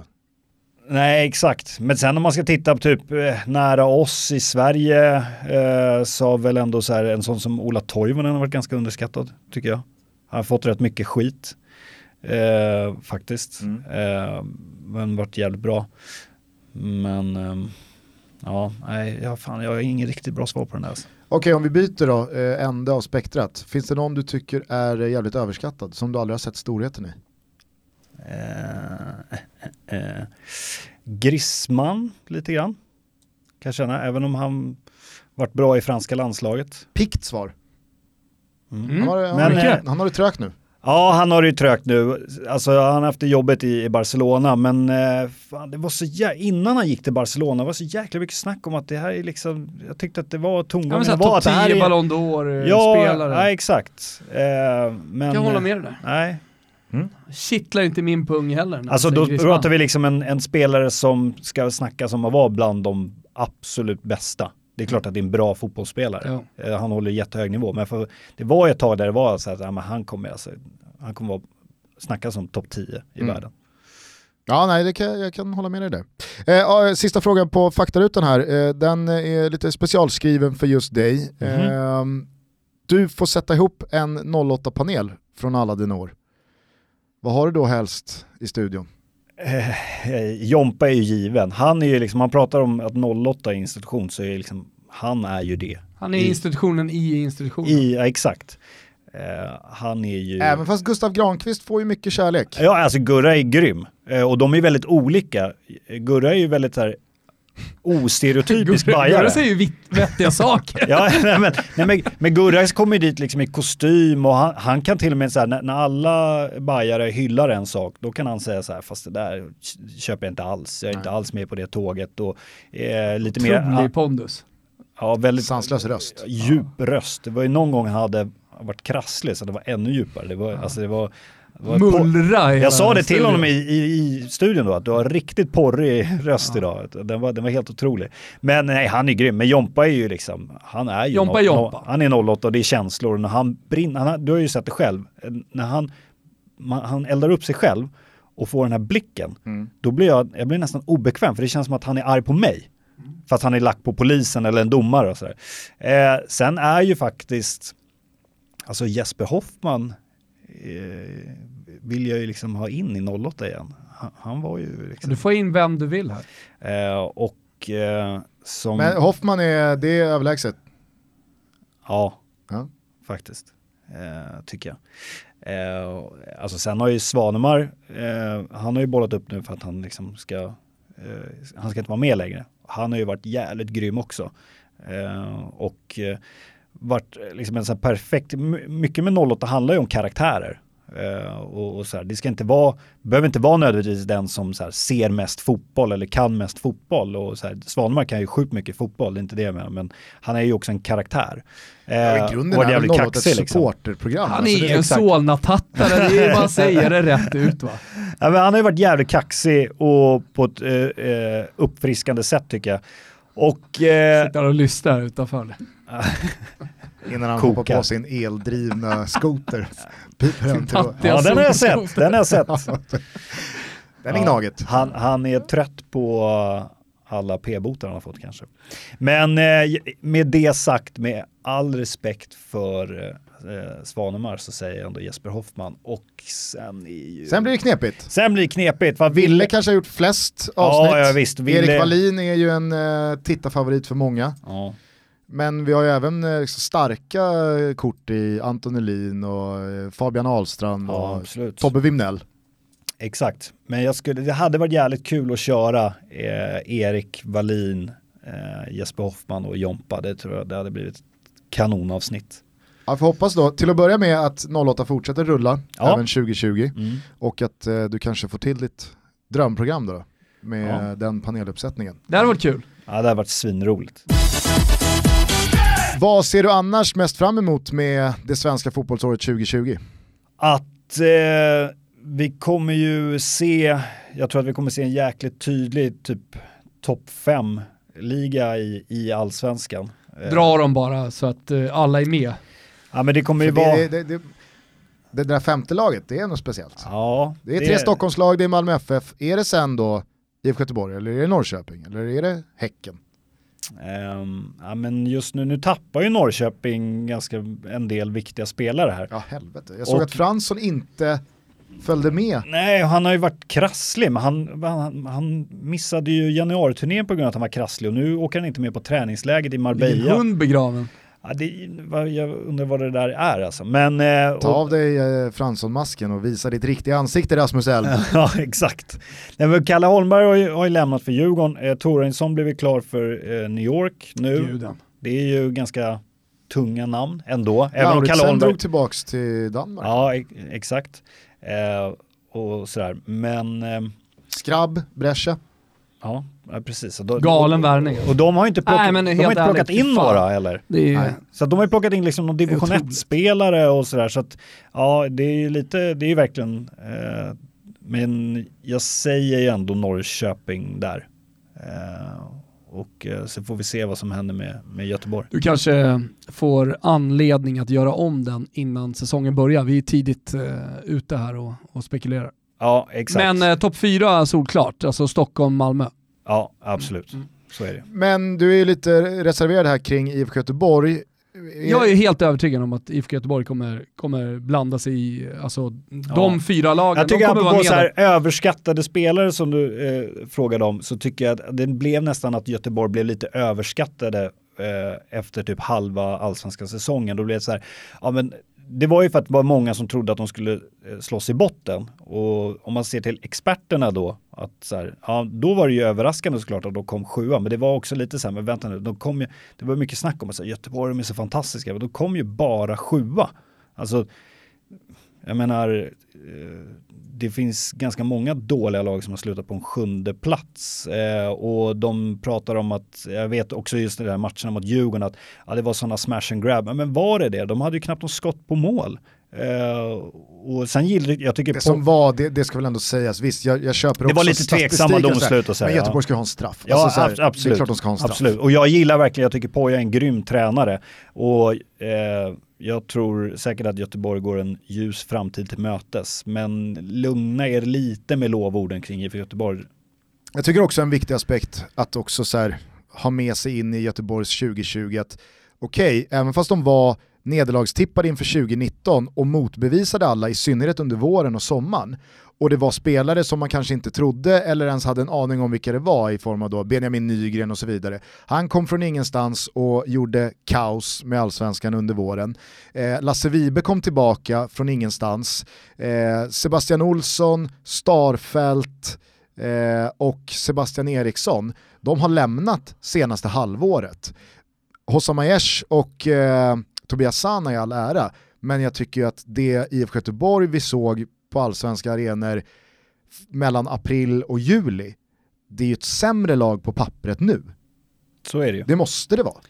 Nej, exakt. Men sen om man ska titta på typ eh, nära oss i Sverige eh, så väl ändå så här en sån som Ola Toivonen har varit ganska underskattad, tycker jag. Han har fått rätt mycket skit, eh, faktiskt. Mm. Eh, men varit jävligt bra. Men ehm, ja, nej, jag, fan, jag har ingen riktigt bra svar på den där. Alltså. Okej, om vi byter då, eh, ände av spektrat. Finns det någon du tycker är eh, jävligt överskattad, som du aldrig har sett storheten i? Eh, eh, Grissman lite grann. Kan jag känna, även om han varit bra i franska landslaget. Pikt svar. Mm. Mm. Han, har, han, Men, har, eh, han har det trögt nu. Ja, han har det ju trögt nu. Alltså han har haft det jobbet i, i Barcelona, men eh, fan, det var så jä- innan han gick till Barcelona var så jäkla mycket snack om att det här är liksom, jag tyckte att det var Ja, tongången såhär var att det här 10 är... Ballon Ja, d'Or-spelare. nej, exakt. Eh, men, Jag kan hålla med dig där. Nej, Kittlar inte min pung heller. Alltså då pratar vi liksom en, en spelare som ska snackas om att vara bland de absolut bästa. Det är klart att det är en bra fotbollsspelare. Ja. Eh, Han håller jättehög nivå. Men för, det var ett tag där det var så att ja, men han kommer alltså, han kommer vara, snackas om topp 10 i Mm. världen. Ja, nej, det kan, jag kan hålla med dig där. Eh, sista frågan på faktarutan här, eh, den är lite specialskriven för just dig. Mhm. Eh, du får sätta ihop en 08-panel från alla dina år. Vad har du då helst i studion? Eh, Jompa är ju given. Han är ju liksom, man pratar om att 08 är institution så är liksom, han är ju det. Han är I- institutionen i institutionen. I, ja, exakt. Eh, han är ju... Även fast Gustav Granqvist får ju mycket kärlek. Ja, alltså Gurra är grym. Eh, och de är väldigt olika. Gurra är ju väldigt så här ostereotypisk bajare. Gurra säger ju vitt, vettiga saker. Ja, nej, men, nej, men, men Gurra kommer dit liksom i kostym och han, han kan till och med så här, när, när alla bajare hyllar en sak, då kan han säga så här, fast det där köper jag inte alls, jag är inte Nej. alls med på det tåget och eh, lite mer, Otrolig ja, pondus. ja, väldigt Sanslös röst. djup röst. Det var ju någon gång han hade varit krasslig så det var ännu djupare. Det var, alltså det var, Mullra i jag sa det till honom i, i, i studion då, att du har riktigt porrig röst idag. Den var, den var helt otrolig. Men nej, han är grym. Men Jompa är ju liksom, han är ju Jompa noll- Jompa. Han är 08 och det är känslor. Och När han brinner, han, har- du har ju sett det själv, när han, man, han eldar upp sig själv och får den här blicken, Mm. då blir jag, jag blir nästan obekväm för det känns som att han är arg på mig. Fast han är lack på polisen eller en domare och sådär. Eh, sen är ju faktiskt, alltså Jesper Hoffman eh, vill jag ju liksom ha in i 08 igen. Han, han var ju liksom, Du får in vem du vill här. eh, och eh, som, Men Hoffman är, det är överlägset. ja, Ja. faktiskt, eh, tycker jag. Eh, alltså sen har ju Svanemar, eh, han har ju bollat upp nu för att han liksom ska, eh, han ska inte vara med längre. Han har ju varit jävligt grym också. Eh, och eh, varit liksom en sån här perfekt, my- mycket med 08 handlar ju om karaktärer. Eh, och, och så här, det ska inte vara, behöver inte vara nödvändigtvis den som så här, ser mest fotboll eller kan mest fotboll. Och så här, Svanemar kan ju sjukt mycket fotboll, det är inte det jag menar, men han är ju också en karaktär. Eh, Ja, I grunden och är jävligt väl 08 ett kaxig, liksom. supporterprogram. Han Alltså, är det- ju en. Solna-tattare, det är ju bara säga det rätt ut va. Ja, men han har ju varit jävligt kaxig och på ett eh, eh, uppfriskande sätt tycker jag. Och eh, Sitter och lyssnar utanför. Innan han Koka. hoppar på sin eldrivna skoter. Ja, den har jag sett. Den har jag sett. Den är Ja, gnaget. Han, han är trött på alla p-botar han har fått kanske. Men eh, med det sagt, med all respekt för eh, Svanemar så säger jag ändå Jesper Hoffman. Och sen ju... Sen blir det knepigt. Sen blir det knepigt. Vad Ville Ville... kanske har gjort flest Ja, avsnitt. ja, visst. Ville- Erik Wallin är ju en uh, tittarfavorit för många. Ja. Men vi har ju även eh, liksom starka eh, kort i Anton Elin och eh, Fabian Ahlstrand ja, och absolut. Tobbe Wimnell. Exakt, men jag skulle, det hade varit jävligt kul att köra eh, Erik Wallin, eh, Jesper Hoffman och Jompa. Det tror jag det hade blivit ett kanonavsnitt. Jag får hoppas då, till att börja med att 08 fortsätter rulla Ja. även 2020 Mm. och att eh, du kanske får till ditt drömprogram då, med Ja. den paneluppsättningen. Det hade varit kul. Ja, det hade varit svinroligt. Vad ser du annars mest fram emot med det svenska fotbollsåret 2020? Att eh, vi kommer ju se, jag tror att vi kommer se en jäkligt tydlig typ topp 5-liga i, i allsvenskan. Eh, Dra dem bara så att eh, alla är med. Ja men det kommer ju vara... det, det, det, det där femte laget, det är något speciellt. Ja, Det är tre Stockholmslag, det är Malmö FF. Är det sen då IFK Göteborg eller är det Norrköping eller är det Häcken? Ehm, ja, men just nu, nu tappar ju Norrköping ganska en del viktiga spelare här. Ja helvete. Jag såg Och- att Fransson inte följde med. Nej, han har ju varit krasslig, men han, han, han missade ju januariturnén på grund av att han var krasslig och nu åker han inte med på träningsläget i Ligger Marbella. hund begraven. Ja, det, jag undrar vad det där är alltså. Men, eh, Ta och- av dig eh, Fransson-masken och visa ditt riktiga ansikte Rasmus Elm. ja, exakt. Nej, men Kalle Holmberg har ju, har ju lämnat för Djurgården. Eh, Torensson blev klar för eh, New York nu. Guden. Det är ju ganska tunga namn ändå. Även om Kalle Lauritsen Holmberg... drog tillbaks till Danmark. Ja, e- exakt. Eh, och sådär. Men, eh, Skrabb, Brescia. Ja, precis. Då- Galen värvning. och de har ju inte plockat, Nej, men de har inte plockat in några eller? Det är, Nej. Så att de har ju plockat in liksom någon division Otroligt. 1-spelare och sådär. Så att ja, det är ju lite, det är ju verkligen, eh, men jag säger ju ändå Norrköping där. Eh, och eh, så får vi se vad som händer med, med Göteborg. Du kanske får anledning att göra om den innan säsongen börjar. Vi är tidigt eh, ute här och, och spekulerar. Ja, exakt. Men eh, topp fyra solklart, alltså Stockholm, Malmö. Ja, absolut. Mm. Så är det. Men du är ju lite reserverad här kring IFK Göteborg. Jag är helt övertygad om att IFK Göteborg kommer, kommer blanda sig i, alltså de fyra lagen, Jag de tycker kommer vara apropå med så här överskattade spelare som du eh, frågade om så tycker jag att det blev nästan att Göteborg blev lite överskattade eh, efter typ halva allsvenska säsongen. Då blev det så här, ja men det var ju för att det var många som trodde att de skulle eh, slåss i botten. Och om man ser till experterna då, att så här, ja, då var det ju överraskande såklart att de kom sjua, men det var också lite så här, men vänta nu, de kom ju, det var mycket snack om att så här, Göteborg de är så fantastiska, men de kom ju bara sjua. Alltså, jag menar, eh, det finns ganska många dåliga lag som har slutat på en sjunde plats. Eh, och de pratar om att, jag vet också just det där matcherna mot Djurgården, att ja, det var sådana smash and grab. Men var det det? De hade ju knappt något skott på mål. Eh, och sen gillar jag tycker Det som var, det, det ska väl ändå sägas, visst jag, jag köper också det var lite tveksamma domslut och så här, Men. Göteborg ska ha en straff. Ja, Alltså så här, ab- absolut. Det är klart de ska ha en straff. Absolut, och jag gillar verkligen, jag tycker Poja är en grym tränare. Och eh, jag tror säkert att Göteborg går en ljus framtid till mötes. Men lugna er lite med lovorden kring IFK Göteborg. Jag tycker också en viktig aspekt att också så här, ha med sig in i Göteborgs 2020 att okej, även fast de var nederlagstippade inför 2019 och motbevisade alla, i synnerhet under våren och sommaren, och det var spelare som man kanske inte trodde eller ens hade en aning om vilka det var i form av då Benjamin Nygren och så vidare. Han kom från ingenstans och gjorde kaos med allsvenskan under våren. Eh, Lasse Vibe kom tillbaka från ingenstans. Eh, Sebastian Olsson, Starfelt, eh, och Sebastian Eriksson, de har lämnat senaste halvåret. Hossam Aiesh och eh, Tobias Sana i all ära, men jag tycker att det IFK Göteborg vi såg på allsvenska arenor mellan april och juli, det är ju ett sämre lag på pappret nu. Så är det ju. Det måste det vara.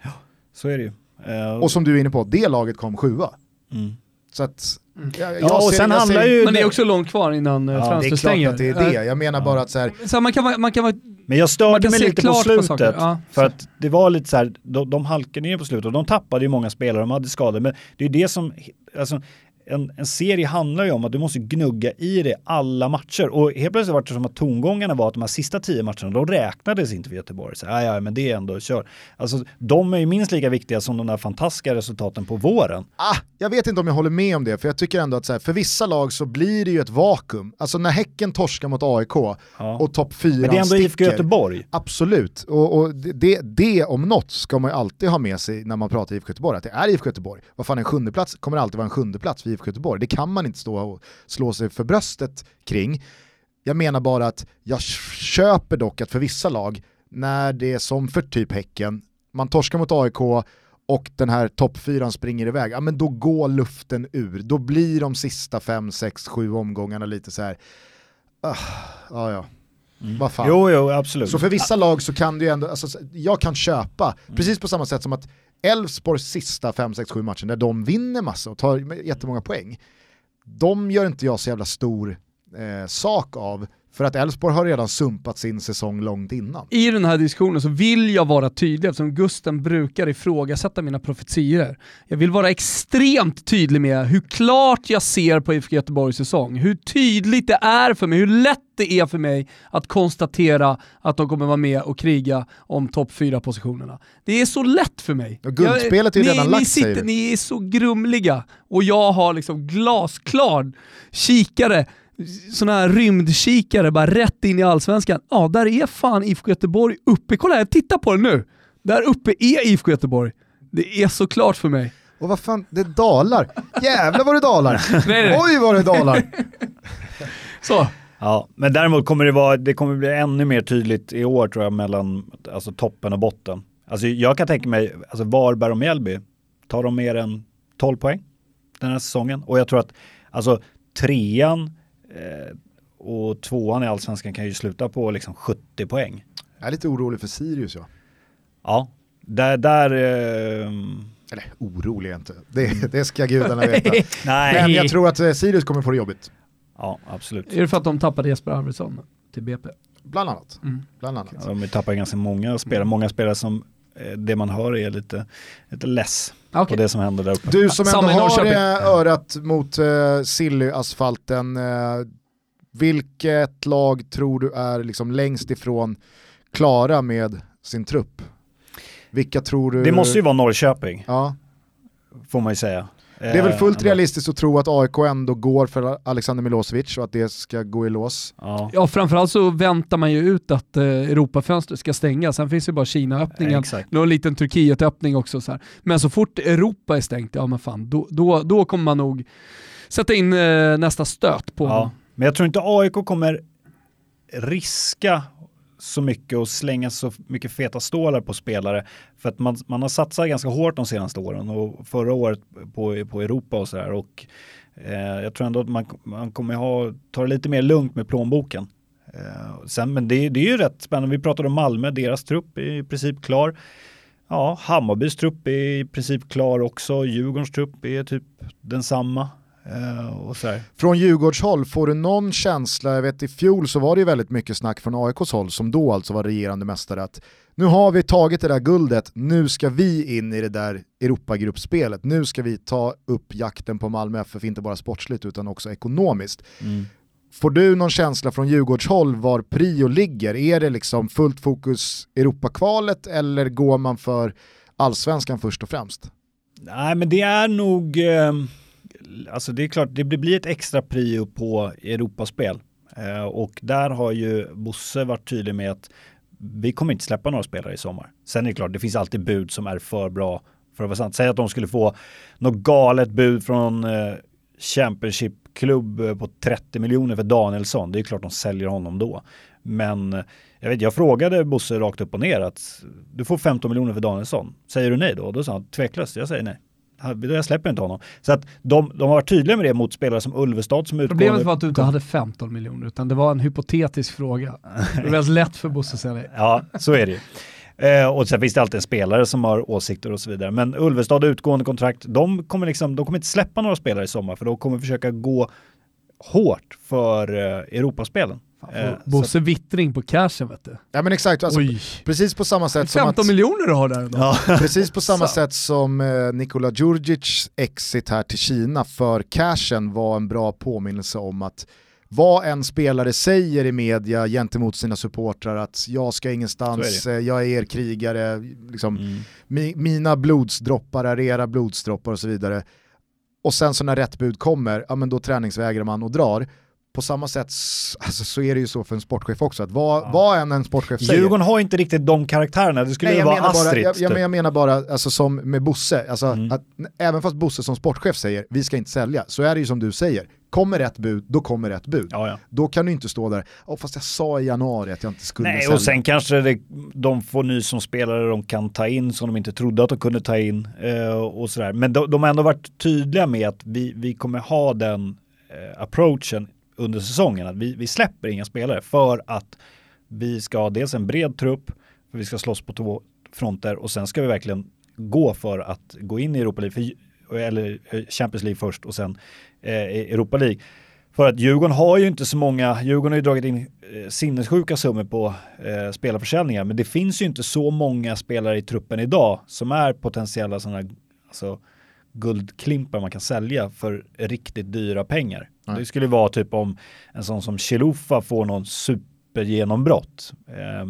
Så är det ju. Eh, Och som du är inne på, det laget kom sjua. mm. Så att, jag, jag Ja, och ser- sen handlar ser- ju... Men det är också långt kvar innan Ja, ja, Det är fönstret klart stänger. att det är det, jag menar bara att så här, Så man kan, man kan vara Men jag Man störde kan mig se lite på klart på slutet. saker, ja. För att det var lite så här, de, de halkade ner på slutet och de tappade ju många spelare, de hade skador. Men det är det som, alltså en, en serie handlar ju om att du måste gnugga i det alla matcher. Och helt plötsligt var det som att tongångarna var att de här sista tio matcherna, de räknades inte för Göteborg. Så, ja, ja, men det är ändå, kör. Alltså, de är ju minst lika viktiga som de där fantastiska resultaten på våren. Ah, jag vet inte om jag håller med om det, för jag tycker ändå att så här, för vissa lag så blir det ju ett vakuum. Alltså när Häcken torskar mot AIK Ja. och topp fyra Men det är ändå IFK Göteborg. Absolut, och, och det, det om något ska man ju alltid ha med sig när man pratar IFK Göteborg, att det är IFK Göteborg. Vad fan en sjunde plats kommer alltid vara en sjunde plats för IFK Göteborg. Det kan man inte stå och slå sig för bröstet kring. Jag menar bara att jag köper dock att för vissa lag, när det är som för typ Häcken, man torskar mot AIK och den här toppfyran springer iväg, ja men då går luften ur. Då blir de sista fem, sex, sju omgångarna lite så här. Ah, ja ja, vad fan. Jo, jo, absolut. Så för vissa lag så kan du ju ändå, alltså, jag kan köpa, Mm. precis på samma sätt som att Elfsborgs sista 5, 6, 7 matcher där de vinner massa och tar jättemånga poäng, de gör inte jag så jävla stor eh, sak av för att Elfsborg har redan sumpat sin säsong långt innan. I den här diskussionen så vill jag vara tydlig eftersom Gusten brukar ifrågasätta mina profetier. Jag vill vara extremt tydlig med hur klart jag ser på IFK Göteborgs säsong. Hur tydligt det är för mig, hur lätt det är för mig att konstatera att de kommer vara med och kriga om topp 4-positionerna. Det är så lätt för mig. Och guldspelet är ju redan ni, lagt ni, sitter, ni är så grumliga och jag har liksom glasklar kikare sådana här rymdkikare bara rätt in i allsvenskan. Ja, där är fan IFK Göteborg uppe. Kolla här, titta på det nu. Där uppe är IFK Göteborg. Det är så klart för mig. Och vad fan, det dalar. Jävlar vad det dalar. Nej, nej. Oj vad det dalar. Så. Ja, men däremot kommer det vara, det kommer bli ännu mer tydligt i år tror jag mellan alltså, toppen och botten. Alltså jag kan tänka mig, alltså Varberg och Mjällby, tar de mer än 12 poäng den här säsongen? Och jag tror att alltså trean och tvåan i allsvenskan kan ju sluta på liksom 70 poäng. Jag är lite orolig för Sirius ja. Ja, där, där eh, Eller orolig är jag inte. Det, det ska gudarna veta. nej. Men jag tror att eh, Sirius kommer få det jobbigt. Ja, absolut. Är det för att de tappade Jesper Arvidsson till BP? Bland annat. Mm. Bland annat. Ja, de tappar ganska många spelare, många spelare som eh, det man hör är lite, lite less på Okej. det som händer där uppe. Du som ändå har Norrköping. eh, örat mot uh, Silly-asfalten, eh, vilket lag tror du är liksom längst ifrån klara med sin trupp? Vilka tror du... Det måste ju vara Norrköping, Ja, får man ju säga. Det är väl fullt Eh, realistiskt att tro att AIK ändå går för Alexander Milosevic och att det ska gå i lås. Ja, Ja, framförallt så väntar man ju ut att eh, Europafönstret ska stängas. Sen finns ju bara Kina-öppningen. Någon liten Turkiet-öppning också. Så här. Men så fort Europa är stängt, ja men fan, då, då, då kommer man nog sätta in eh, nästa stöt på Ja. Men jag tror inte AIK kommer riska så mycket och slänga så mycket feta stålar på spelare. För att man, man har satsat ganska hårt de senaste åren och förra året på, på Europa och sådär. Och eh, jag tror ändå att man, man kommer ha, ta det lite mer lugnt med plånboken. Eh, sen, men det, det är ju rätt spännande. Vi pratade om Malmö, deras trupp är i princip klar. Ja, Hammarbys trupp är i princip klar också. Djurgårdens trupp är typ densamma. Eh. Från Djurgårdshåll, får du någon känsla, jag vet i fjol så var det ju väldigt mycket snack från AIKs håll, som då alltså var regerande mästare, att nu har vi tagit det där guldet, nu ska vi in i det där Europagruppspelet, nu ska vi ta upp jakten på Malmö FF, inte bara sportsligt utan också ekonomiskt. Mm. Får du någon känsla från Djurgårdshåll var prio ligger? Är det liksom fullt fokus Europakvalet eller går man för allsvenskan först och främst? Nej, men det är nog, eh, alltså det är klart, det blir ett extra prio på Europaspel. Eh, och där har ju Bosse varit tydlig med att vi kommer inte släppa några spelare i sommar. Sen är det klart, det finns alltid bud som är för bra för att vara sant. Säg att de skulle få något galet bud från eh, Championship-klubb eh, på 30 miljoner för Danielsson. Det är klart de säljer honom då. Men eh, jag, vet, jag frågade Bosse rakt upp och ner att du får 15 miljoner för Danielsson. Säger du nej då? Då sa han tveklöst, jag säger nej. Jag släpper inte honom. Så att de, de har varit tydliga med det mot spelare som Ulvestad som utgående. Problemet var att du inte hade 15 miljoner, utan det var en hypotetisk fråga. Det var väldigt lätt för Bosse att säga nej. Ja, så är det ju. Eh, och sen finns det alltid en spelare som har åsikter och så vidare. Men Ulvestad utgående kontrakt, de kommer, liksom, de kommer inte släppa några spelare i sommar för de kommer försöka gå hårt för eh, Europaspelen. Eh, så- Bosse vittring på cashen vet du. Ja men exakt, alltså, precis på samma sätt som 15 att, miljoner du har där ändå. Ja. precis på samma sätt som eh, Nikola Djurdjic exit här till Kina för cashen var en bra påminnelse om att vad en spelare säger i media gentemot sina supportrar att jag ska ingenstans, är eh, jag är er krigare, liksom, Mm. mi, mina blodsdroppar är era blodsdroppar och så vidare. Och sen så när rätt bud kommer, ja men då träningsvägrar man och drar. På samma sätt alltså, så är det ju så för en sportchef också, att vad, Ja. vad än en sportchef säger. Djurgården har inte riktigt de karaktärerna. Det skulle Nej, ju jag, vara menar bara, Astrid. jag, jag, typ. jag menar bara, alltså, som med Bosse, alltså, Mm. att, även fast Bosse som sportchef säger vi ska inte sälja, så är det ju som du säger, kommer rätt bud, då kommer rätt bud. Ja, ja. Då kan du inte stå där, oh, fast jag sa i januari att jag inte skulle Nej, sälja. och sen kanske det, de får ny som spelare de kan ta in som de inte trodde att de kunde ta in eh, och sådär. Men de, de har ändå varit tydliga med att vi, vi kommer ha den eh, approachen under säsongen. Att vi, vi släpper inga spelare för att vi ska ha dels en bred trupp, för vi ska slåss på två fronter och sen ska vi verkligen gå för att gå in i Europa League, för, eller eh, Champions League först och sen eh, Europa League. För att Djurgården har ju inte så många, Djurgården har ju dragit in eh, sinnessjuka summor på eh, spelarförsäljningar, men det finns ju inte så många spelare i truppen idag som är potentiella sådana alltså, guldklimpar man kan sälja för riktigt dyra pengar. Nej. Det skulle vara typ om en sån som Chilufa får någon supergenombrott. Eh,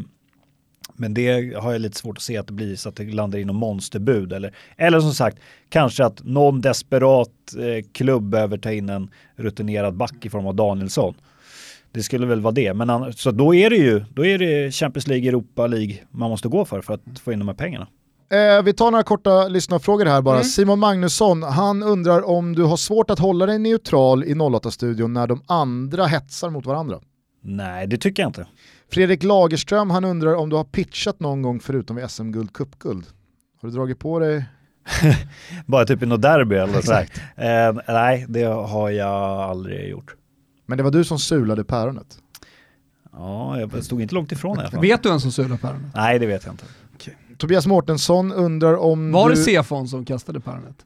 men det har jag lite svårt att se att det blir så att det landar i någon monsterbud. Eller, eller som sagt, kanske att någon desperat eh, klubb behöver ta in en rutinerad back i form av Danielsson. Det skulle väl vara det. Men annars, så då är det ju då är det Champions League, Europa League man måste gå för för att få in de här pengarna. Eh, vi tar några korta lyssnarfrågor här bara. Mm. Simon Magnusson, han undrar om du har svårt att hålla dig neutral i 08-studion när de andra hetsar mot varandra. Nej, det tycker jag inte. Fredrik Lagerström, han undrar om du har pitchat någon gång förutom vid SM-guld, cupguld. Har du dragit på dig? Bara typ i något derby eller så. Eh, nej, det har jag aldrig gjort. Men det var du som sulade päronet. Ja, jag stod inte långt ifrån i alla fall. Vet du vem som sulade päronet? Nej, det vet jag inte. Tobias Mårtensson undrar om Var du... det Sefon som kastade päronet?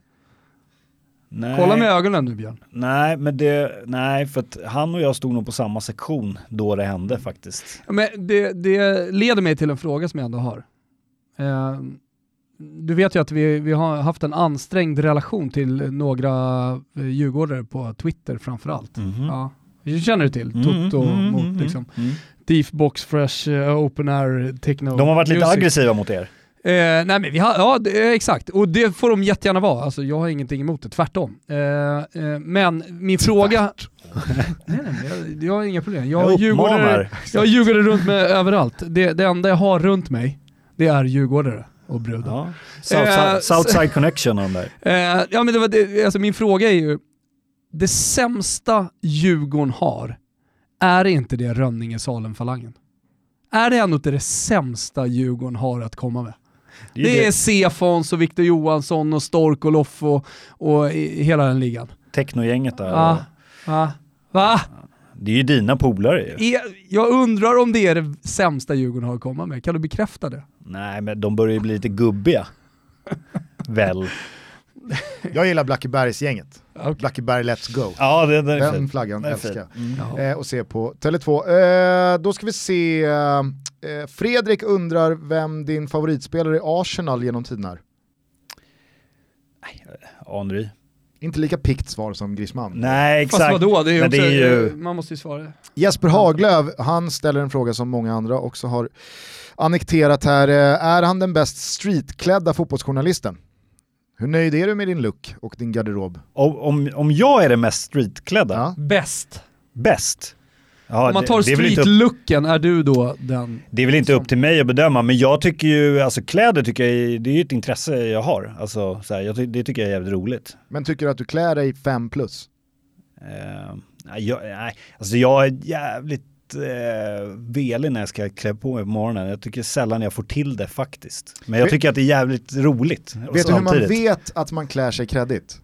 Nej. Kolla med ögonen nu Björn. Nej, men det, nej, för att han och jag stod nog på samma sektion då det hände faktiskt. Men det, det leder mig till en fråga som jag ändå har. Eh, du vet ju att vi, vi har haft en ansträngd relation till några eh, djurgårdare på Twitter framförallt. Mhm. Ja. Det känner du till? Mm, Toto mm, mot mm, liksom. mm. Deep Box Fresh, eh, Open Air, Techno. De har varit lite Music. aggressiva mot er. Eh, nej men vi har, ja det, eh, exakt, och det får de jättegärna vara. Alltså, jag har ingenting emot det, tvärtom. Eh, eh, men min fråga... nej, nej, jag, jag har inga problem. Jag, Jag djurgårdare, jag djurgårdare runt mig överallt. Det, det enda jag har runt mig, det är djurgårdare och brudar. Ja. Southside, Eh, Southside Connection de där. Eh, ja men det var det, alltså min fråga är ju, det sämsta Djurgården har, är inte det Rönninge-Salem-falangen? Är det ändå inte det sämsta Djurgården har att komma med? Det är Sefons och Victor Johansson och Stork och Loff och, och hela den ligan. Technogänget där. Va? Va? Va? Det är ju dina polare ju. Är, jag undrar om det är det sämsta Djurgården har att komma med. Kan du bekräfta det? Nej, men de börjar ju bli lite gubbiga. Väl? Jag gillar Blackebergsgänget. Okay. Blackeberg Let's Go. Ja, det, det är Den fint. flaggan Det är älskar jag. Mm. Eh, och se på Tele2. Eh, då ska vi se, eh, Fredrik undrar vem din favoritspelare i Arsenal genom tiden är. Henry. Inte lika pikt svar som Griezmann. Nej, Fast exakt. vadå, det är också, det är ju... eh, man måste ju svara. Jesper Haglöf, han ställer en fråga som många andra också har annekterat här. Eh, Är han den bäst streetklädda fotbollsjournalisten? Hur nöjd är du med din look och din garderob? Om, om, om jag är den mest streetklädda, Ja. Bäst. bäst. Ja, Om man tar streetlooken, är du då den? Det är väl inte upp till mig att bedöma, men jag tycker ju, alltså kläder tycker jag, det är ju ett intresse jag har. Alltså, så här, jag, det tycker jag är jävligt roligt. Men tycker du att du klär dig 5 plus? Nej, jag, nej, alltså jag är jävligt eh, velig när jag ska klä på mig på morgonen. Jag tycker sällan jag får till det faktiskt. Men jag Vet- tycker att det är jävligt roligt. Vet du hur man vet att man klär sig kreddigt?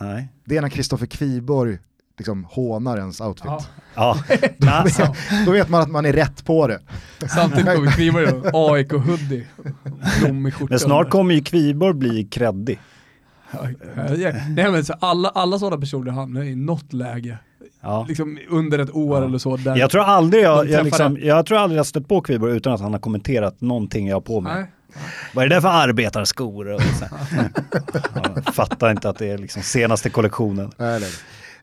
Nej. Det är när Kristoffer Kviborg liksom hånar ens outfit. Ja. Ja, alltså, Då vet man att man är rätt på det. Samtidigt kommer Kviborg då, AIK hoodie, blommig skjorta. men snart kommer ju Kviborg bli kreddig. Ja, ja. Nej, men så alla, alla sådana personer hamnar i något läge, Ja. liksom under ett år Ja. eller så. Där Jag tror aldrig jag, jag, liksom, jag tror aldrig jag stött på Kviborg utan att han har kommenterat någonting jag har på mig. Nej. Vad är det där för arbetarskor? Och så här. ja, fattar inte att det är liksom senaste kollektionen. Eller.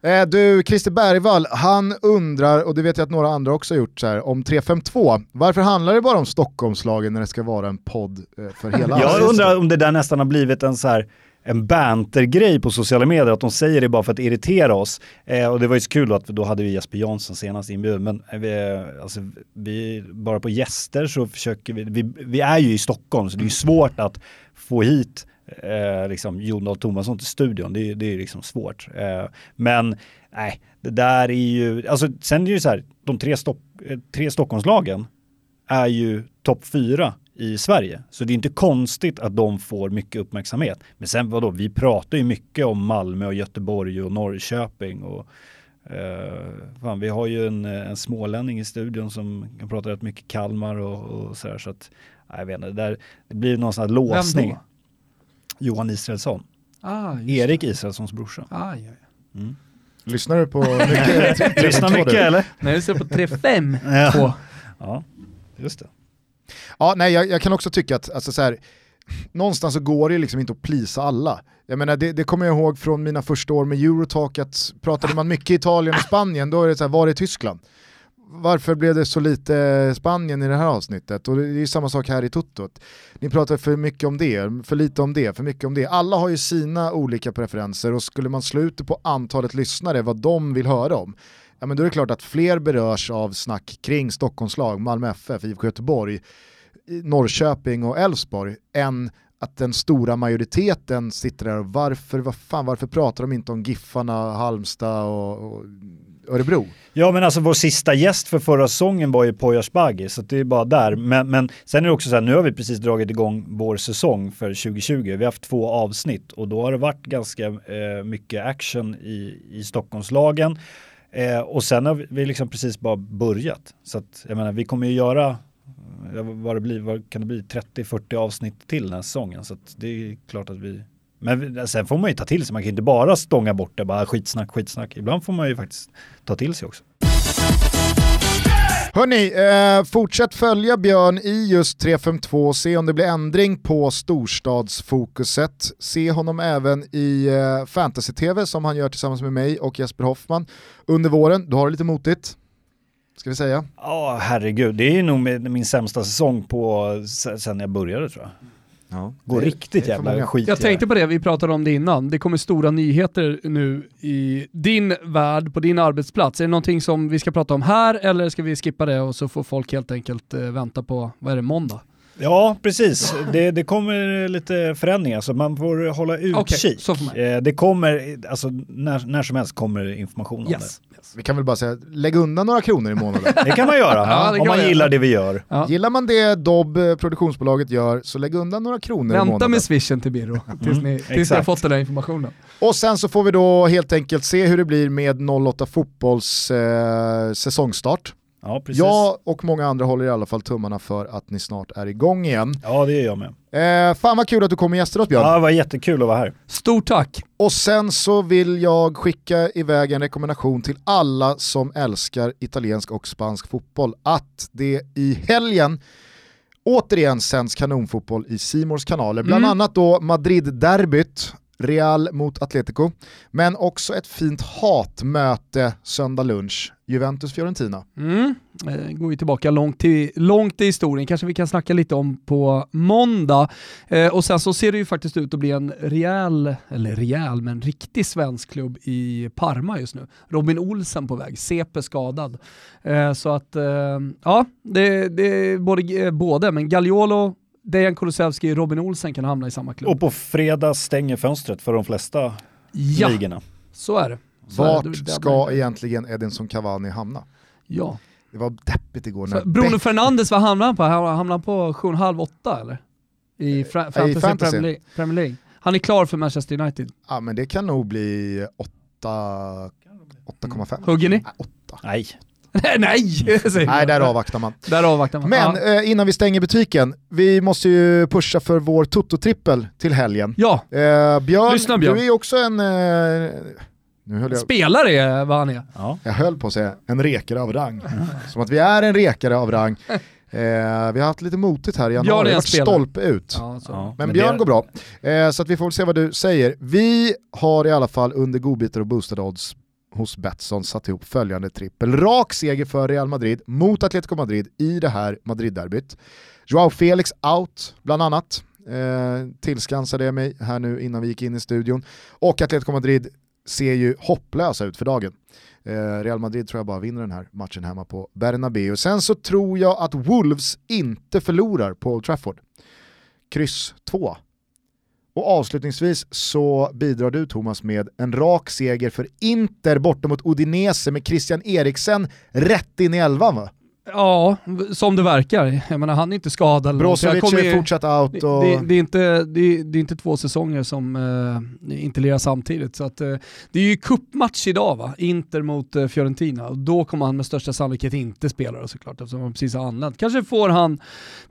Eh, du, Christer Bergvall, han undrar, och det vet jag att några andra också har gjort, så här, om 352. Varför handlar det bara om Stockholmslagen när det ska vara en podd eh, för hela Jag undrar om det där nästan har blivit en så här en bantergrej på sociala medier, att de säger det bara för att irritera oss. Eh, och det var ju så kul att då hade vi Jesper Jansson senast inbjuden, men eh, vi, alltså, vi, bara på gäster så försöker vi, vi, vi är ju i Stockholm så det är ju svårt att få hit eh, liksom Jon Tomasson till studion, det, är- det är liksom svårt. Eh, men nej, det där är ju, alltså sen är det ju så här, de tre, Stock, eh, tre Stockholmslagen är ju topp fyra i Sverige. Så det är inte konstigt att de får mycket uppmärksamhet. Men sen vadå, vi pratar ju mycket om Malmö och Göteborg och Norrköping och eh, fan, vi har ju en, en smålänning i studion som kan prata rätt mycket Kalmar och, och sådär. Så att, nej, jag vet inte, det, där, det blir någon sån här låsning. Vem Johan Israelsson. Ah, Erik Israelssons brorsa. Ah, ja, ja. Mm. Lyssnar du på mycket? Lyssnar mycket eller? Nej, vi ser på 3-5 Ja. Ja, just det. Ja, nej, jag, jag kan också tycka att alltså, så här, någonstans så går det liksom inte att plisa alla. Jag menar, det, det kommer jag ihåg från mina första år med Eurotalk, att pratade man mycket Italien och Spanien, då är det så här, var är Tyskland? Varför blev det så lite Spanien i det här avsnittet? Och det är ju samma sak här i Toto. Ni pratar för mycket om det, för lite om det, för mycket om det. Alla har ju sina olika preferenser och skulle man slå ut det på antalet lyssnare, vad de vill höra om, ja men då är det klart att fler berörs av snack kring Stockholmslag, Malmö FF, IFK Göteborg, Norrköping och Elfsborg än att den stora majoriteten sitter där och varför, vad fan, varför pratar de inte om Giffarna, Halmstad och, och Örebro? Ja men alltså vår sista gäst för förra säsongen var ju Poya Asbaghi, så det är bara där. Men, men sen är det också så här, nu har vi precis dragit igång vår säsong för 2020. Vi har haft två avsnitt och då har det varit ganska eh, mycket action i, i Stockholmslagen. Eh, och sen har vi, vi liksom precis bara börjat. Så att, jag menar, vi kommer ju göra vad det blir, vad kan det bli, 30-40 avsnitt till den här säsongen. Så att det är klart att vi men sen får man ju ta till sig, man kan inte bara stånga bort det, bara skitsnack, skitsnack. Ibland får man ju faktiskt ta till sig också. Hörni, eh, fortsätt följa Björn i just 352, och se om det blir ändring på storstadsfokuset. Se honom även i eh, fantasy-tv som han gör tillsammans med mig och Jesper Hoffman under våren. Du har det lite motigt, ska vi säga. Ja, herregud. Det är nog min sämsta säsong på sen jag började tror jag. Ja. Går riktigt jävla skit Jag tänkte det. på det, vi pratade om det innan. Det kommer stora nyheter nu i din värld, på din arbetsplats. Är det någonting som vi ska prata om här eller ska vi skippa det och så får folk helt enkelt eh, vänta på, vad är det, måndag? Ja, precis. Det, det kommer lite förändringar så man får hålla utkik. Okej, så får man. Eh, Det kommer, alltså när, när som helst kommer information om Yes. Vi kan väl bara säga, lägg undan några kronor i månaden. det. Kan man göra, Ja, det kan om man man göra. gillar det vi gör. Ja. Gillar man det Dobb, eh, produktionsbolaget, gör så lägg undan några kronor i Vänta månaden. med swishen till Birro tills, ni, tills ni har fått den här informationen. Och sen så får vi då helt enkelt se hur det blir med 08 fotbolls eh, säsongstart. Ja, precis. Jag och många andra håller i alla fall tummarna för att ni snart är igång igen. Ja, det gör jag med. Eh, fan vad kul att du kom och gästade oss Björn. Ja, det var jättekul att vara här. Stort tack! Och sen så vill jag skicka iväg en rekommendation till alla som älskar italiensk och spansk fotboll att det i helgen återigen sänds kanonfotboll i Simors kanaler. Bland Mm. annat då Madrid-derbyt, Real mot Atletico, men också ett fint hatmöte söndag lunch, Juventus-Fiorentina. Mm. Eh, går ju tillbaka långt, till, långt i historien, kanske vi kan snacka lite om på måndag. Eh, och sen så ser det ju faktiskt ut att bli en rejäl, eller rejäl, men riktig svensk klubb i Parma just nu. Robin Olsen på väg, CP skadad. Eh, så att, eh, ja, det, det är både, eh, både, men Gagliolo, Dejan Kulusevski och Robin Olsen kan hamna i samma klubb. Och på fredag stänger fönstret för de flesta ja, ligorna. så är det. Så är. Vart Det- det- ska egentligen Edinson Cavani hamna? Ja. Det var deppigt igår. När Bruno Beck- Fernandes, vad hamnar han på? Hamnar han på 7,5-8 eller? I, fra- fantasy fantasy. Premier, League, Premier League. Han är klar för Manchester United. Ja men det kan nog bli 8 8,5. Hugger ni? Nej, 8. Nej. Nej! Nej, där avvaktar man. Där avvaktar man. Men ja. eh, innan vi stänger butiken, vi måste ju pusha för vår Toto-trippel till helgen. ja, Eh, Björn, Lyssna, Björn. du är också en... Eh, nu höll jag, spelare är vad han är. Ja. jag höll på att säga en rekare av rang. Som att vi är en rekare av rang. Eh, vi har haft lite motigt här i är januari, det har varit stolpe ut. Ja, så. Ja. Men, Men Björn det- går bra. Eh, så att vi får se vad du säger. Vi har i alla fall under godbitar och boostade odds hos Betsson satt ihop följande trippel. Rak seger för Real Madrid mot Atletico Madrid i det här Madrid-derbyt. Joao Felix out, bland annat. Eh, tillskansade jag mig här nu innan vi gick in i studion. Och Atletico Madrid ser ju hopplösa ut för dagen. Eh, Real Madrid tror jag bara vinner den här matchen hemma på Bernabéu. Sen så tror jag att Wolves inte förlorar på Old Trafford. Kryss 2. Och avslutningsvis så bidrar du Thomas med en rak seger för Inter borta mot Udinese med Christian Eriksen rätt in i elvan va? Ja, som det verkar. Jag menar, han är inte skadad. Brozovic är fortsatt out och... det, det, är inte, det, det är inte två säsonger som eh, inte lirar samtidigt. Så att, eh, det är ju cupmatch idag va? Inter mot eh, Fiorentina. Och då kommer han med största sannolikhet inte spela då, såklart eftersom han precis har anlänt. Kanske får han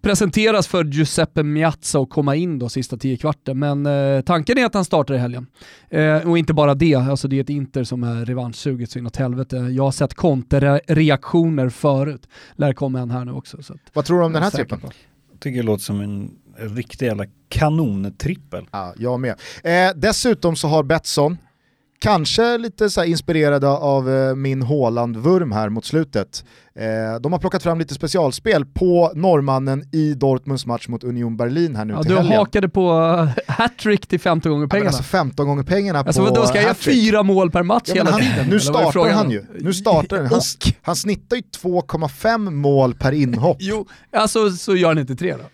presenteras för Giuseppe Miazza och komma in då sista tio kvarten. Men eh, tanken är att han startar i helgen. Eh, och inte bara det, alltså det är ett Inter som är revanschsuget så inåt helvete. Jag har sett konterreaktioner förut. Lär komma en här nu också. Så att, Vad tror du om den här trippen? på. Jag tycker det låter som en riktig jävla kanontrippel. Ja, jag med. Eh, dessutom så har Betsson, kanske lite så inspirerade av eh, min Haaland-vurm här mot slutet, eh, de har plockat fram lite specialspel på norrmannen i Dortmunds match mot Union Berlin här nu Ja, till du helgen. hakade på uh, hattrick till 15 gånger Ja, men pengarna. alltså 15 gånger pengarna Alltså på vadå, ska jag göra hattrick. fyra mål per match Ja, hela han, tiden? nu startar han ju. Nu startar han. Han, han snittar ju 2,5 mål per inhopp. jo, alltså så gör han inte tre då?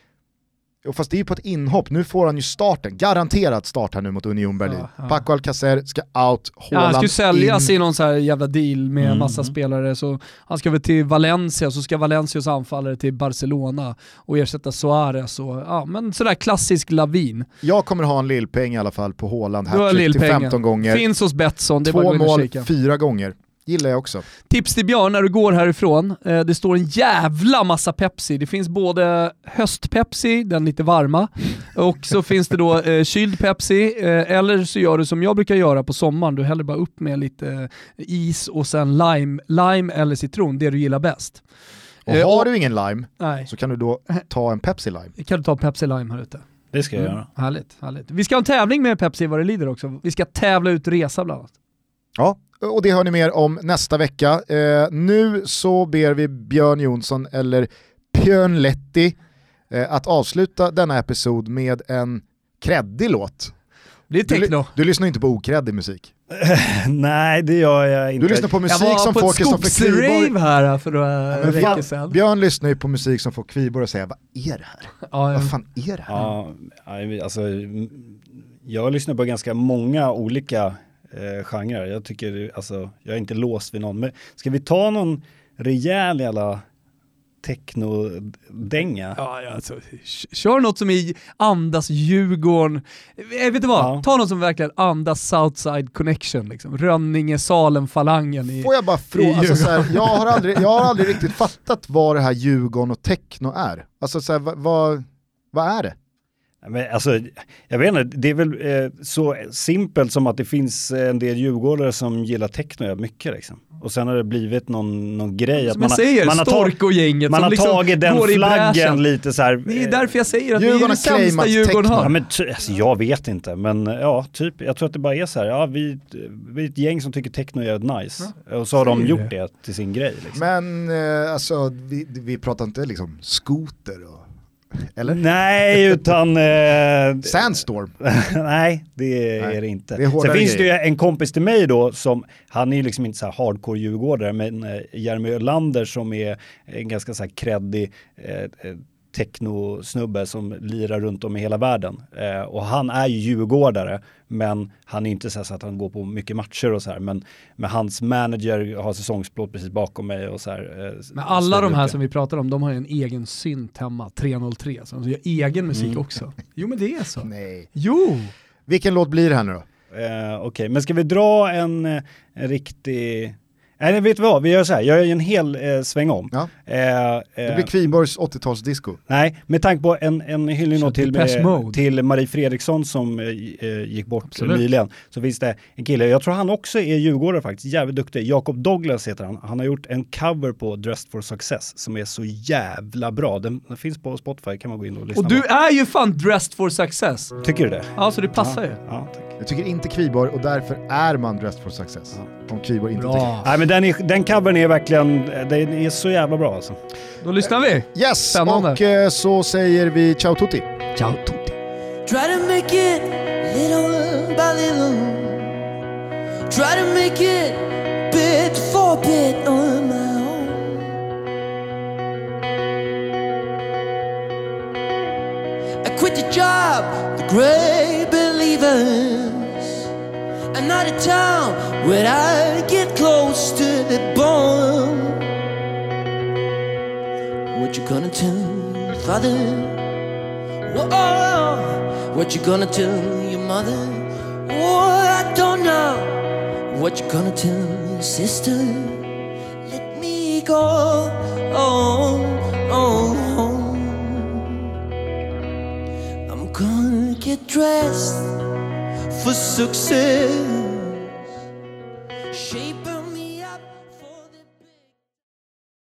Jo, fast det är ju på ett inhopp, nu får han ju starten. Garanterat start här nu mot Union Berlin. Ja, ja. Paco Alcacer ska out, Ja, han Haaland ska ju säljas in. i någon så här jävla deal med Mm. massa spelare, så han ska väl till Valencia, så ska Valencias anfallare till Barcelona och ersätta Suarez och ja, men sådär klassisk lavin. Jag kommer ha en lillpeng i alla fall på Haaland hattrick till lillpengen. 15 gånger. Finns hos Betsson, det Två mål, fyra gånger. Gillar jag också. Tips till Björn när du går härifrån. Eh, det står en jävla massa Pepsi. Det finns både höstpepsi, den lite varma, och så finns det då eh, kyld Pepsi, eh, eller så gör du som jag brukar göra på sommaren. Du häller bara upp med lite eh, is och sen lime, lime eller citron, det du gillar bäst. Och Eh, har och- du ingen lime Nej, så kan du då ta en Pepsi lime. kan du ta Pepsi Lime här ute. Det ska jag Mm, göra. Härligt, härligt. Vi ska ha en tävling med Pepsi vad det lider också. Vi ska tävla ut resa bland annat. Ja, och det hör ni mer om nästa vecka. Eh, nu så ber vi Björn Jonsson, eller Björn Letti, eh, att avsluta denna episod med en kreddig låt. Det är Du, techno. ly- du lyssnar inte på okreddig musik. Nej, det gör jag inte. Du lyssnar på musik jag var som på får ett Kristoffer Kviborg... skogsrave här för några Men veckor sedan. Björn lyssnar ju på musik som får Kviborg att säga vad är det här? Ja, Vad fan är det här? Ja, alltså, jag lyssnar på ganska många olika eh, genrer. Jag tycker, alltså, jag är inte låst vid någon. Men ska vi ta någon rejäl jävla techno-dänga? Ja, alltså, kör något som i andas Djurgården. Eh, vet du vad? Ja. Ta något som verkligen andas Southside Connection. Liksom. Rönninge, Salen, Falangen. I... Får jag bara fråga, alltså, jag, har aldrig, jag har aldrig riktigt fattat vad det här Djurgården och techno är. Alltså så här, vad, vad, vad är det? Men, alltså, jag vet inte, det är väl eh, så simpelt som att det finns en del djurgårdare som gillar techno mycket. Liksom. Och sen har det blivit någon, någon grej. Att Som man jag har, säger, man har, tag, Stork och gänget man har liksom tagit den flaggen lite så här. Det är eh, därför jag säger att det är Djurgården det sämsta Djurgården techno. har. Ja, men ty, alltså, jag vet inte, men ja, typ. Jag tror att det bara är så här, ja, vi, vi är ett gäng som tycker techno är nice. Och så har de gjort det. det till sin grej. Liksom. Men eh, alltså, vi, vi pratar inte liksom skoter och... Eller? Nej, utan... Eh, Sandstorm. nej, det är Nej, det inte. det är Sen finns det ju grejer. en kompis till mig då som, han är ju liksom inte så här hardcore djurgårdare, men eh, Jeremy Ölander som är en ganska så här kreddig eh, eh, techno-snubbe som lirar runt om i hela världen. Eh, och han är ju djurgårdare, men han är inte så, här så att han går på mycket matcher och så här. Men, men hans manager har säsongsplåt precis bakom mig och så här. Eh, Men alla de här som vi pratar om, de har ju en egen synt hemma, 303, så de gör egen musik Mm. också. Jo men det är så. Nej. Jo! Vilken låt blir det här nu då? Eh, Okej, men ska vi dra en, eh, en riktig... Nej, vet du vad? Vi gör så här. Jag gör en hel eh, sväng om. Ja. Eh, eh, Det blir Kviborgs 80-talsdisco. Nej, med tanke på en, en hyllning till, eh, Mode. till Marie Fredriksson som eh, gick bort Absolut. nyligen. Så finns det en kille, jag tror han också är djurgårdare faktiskt, jävligt duktig. Jakob Douglas heter han. Han har gjort en cover på Dressed for Success som är så jävla bra. Den, den finns på Spotify, kan man gå in och lyssna Och du på. är ju fan dressed for success. Tycker du det? Ja, så det passar ju. Ja, Jag tycker inte Kviborg och därför är man dressed for success. Om Kviborg inte tycker. Nej men den, är, den covern är verkligen, den är så jävla bra alltså. Då lyssnar vi. Yes, Spännande. och eh, så säger vi ciao tutti. Ciao tutti. Try to make it little by little. Try to make it bit for bit on my own. I quit the job, the great believers. I'm not a town where I get close to the bone. What you gonna tell father? Whoa, what you gonna tell your mother? Oh, I don't know. What you gonna tell your sister? Let me go. Oh, oh. get dressed for success.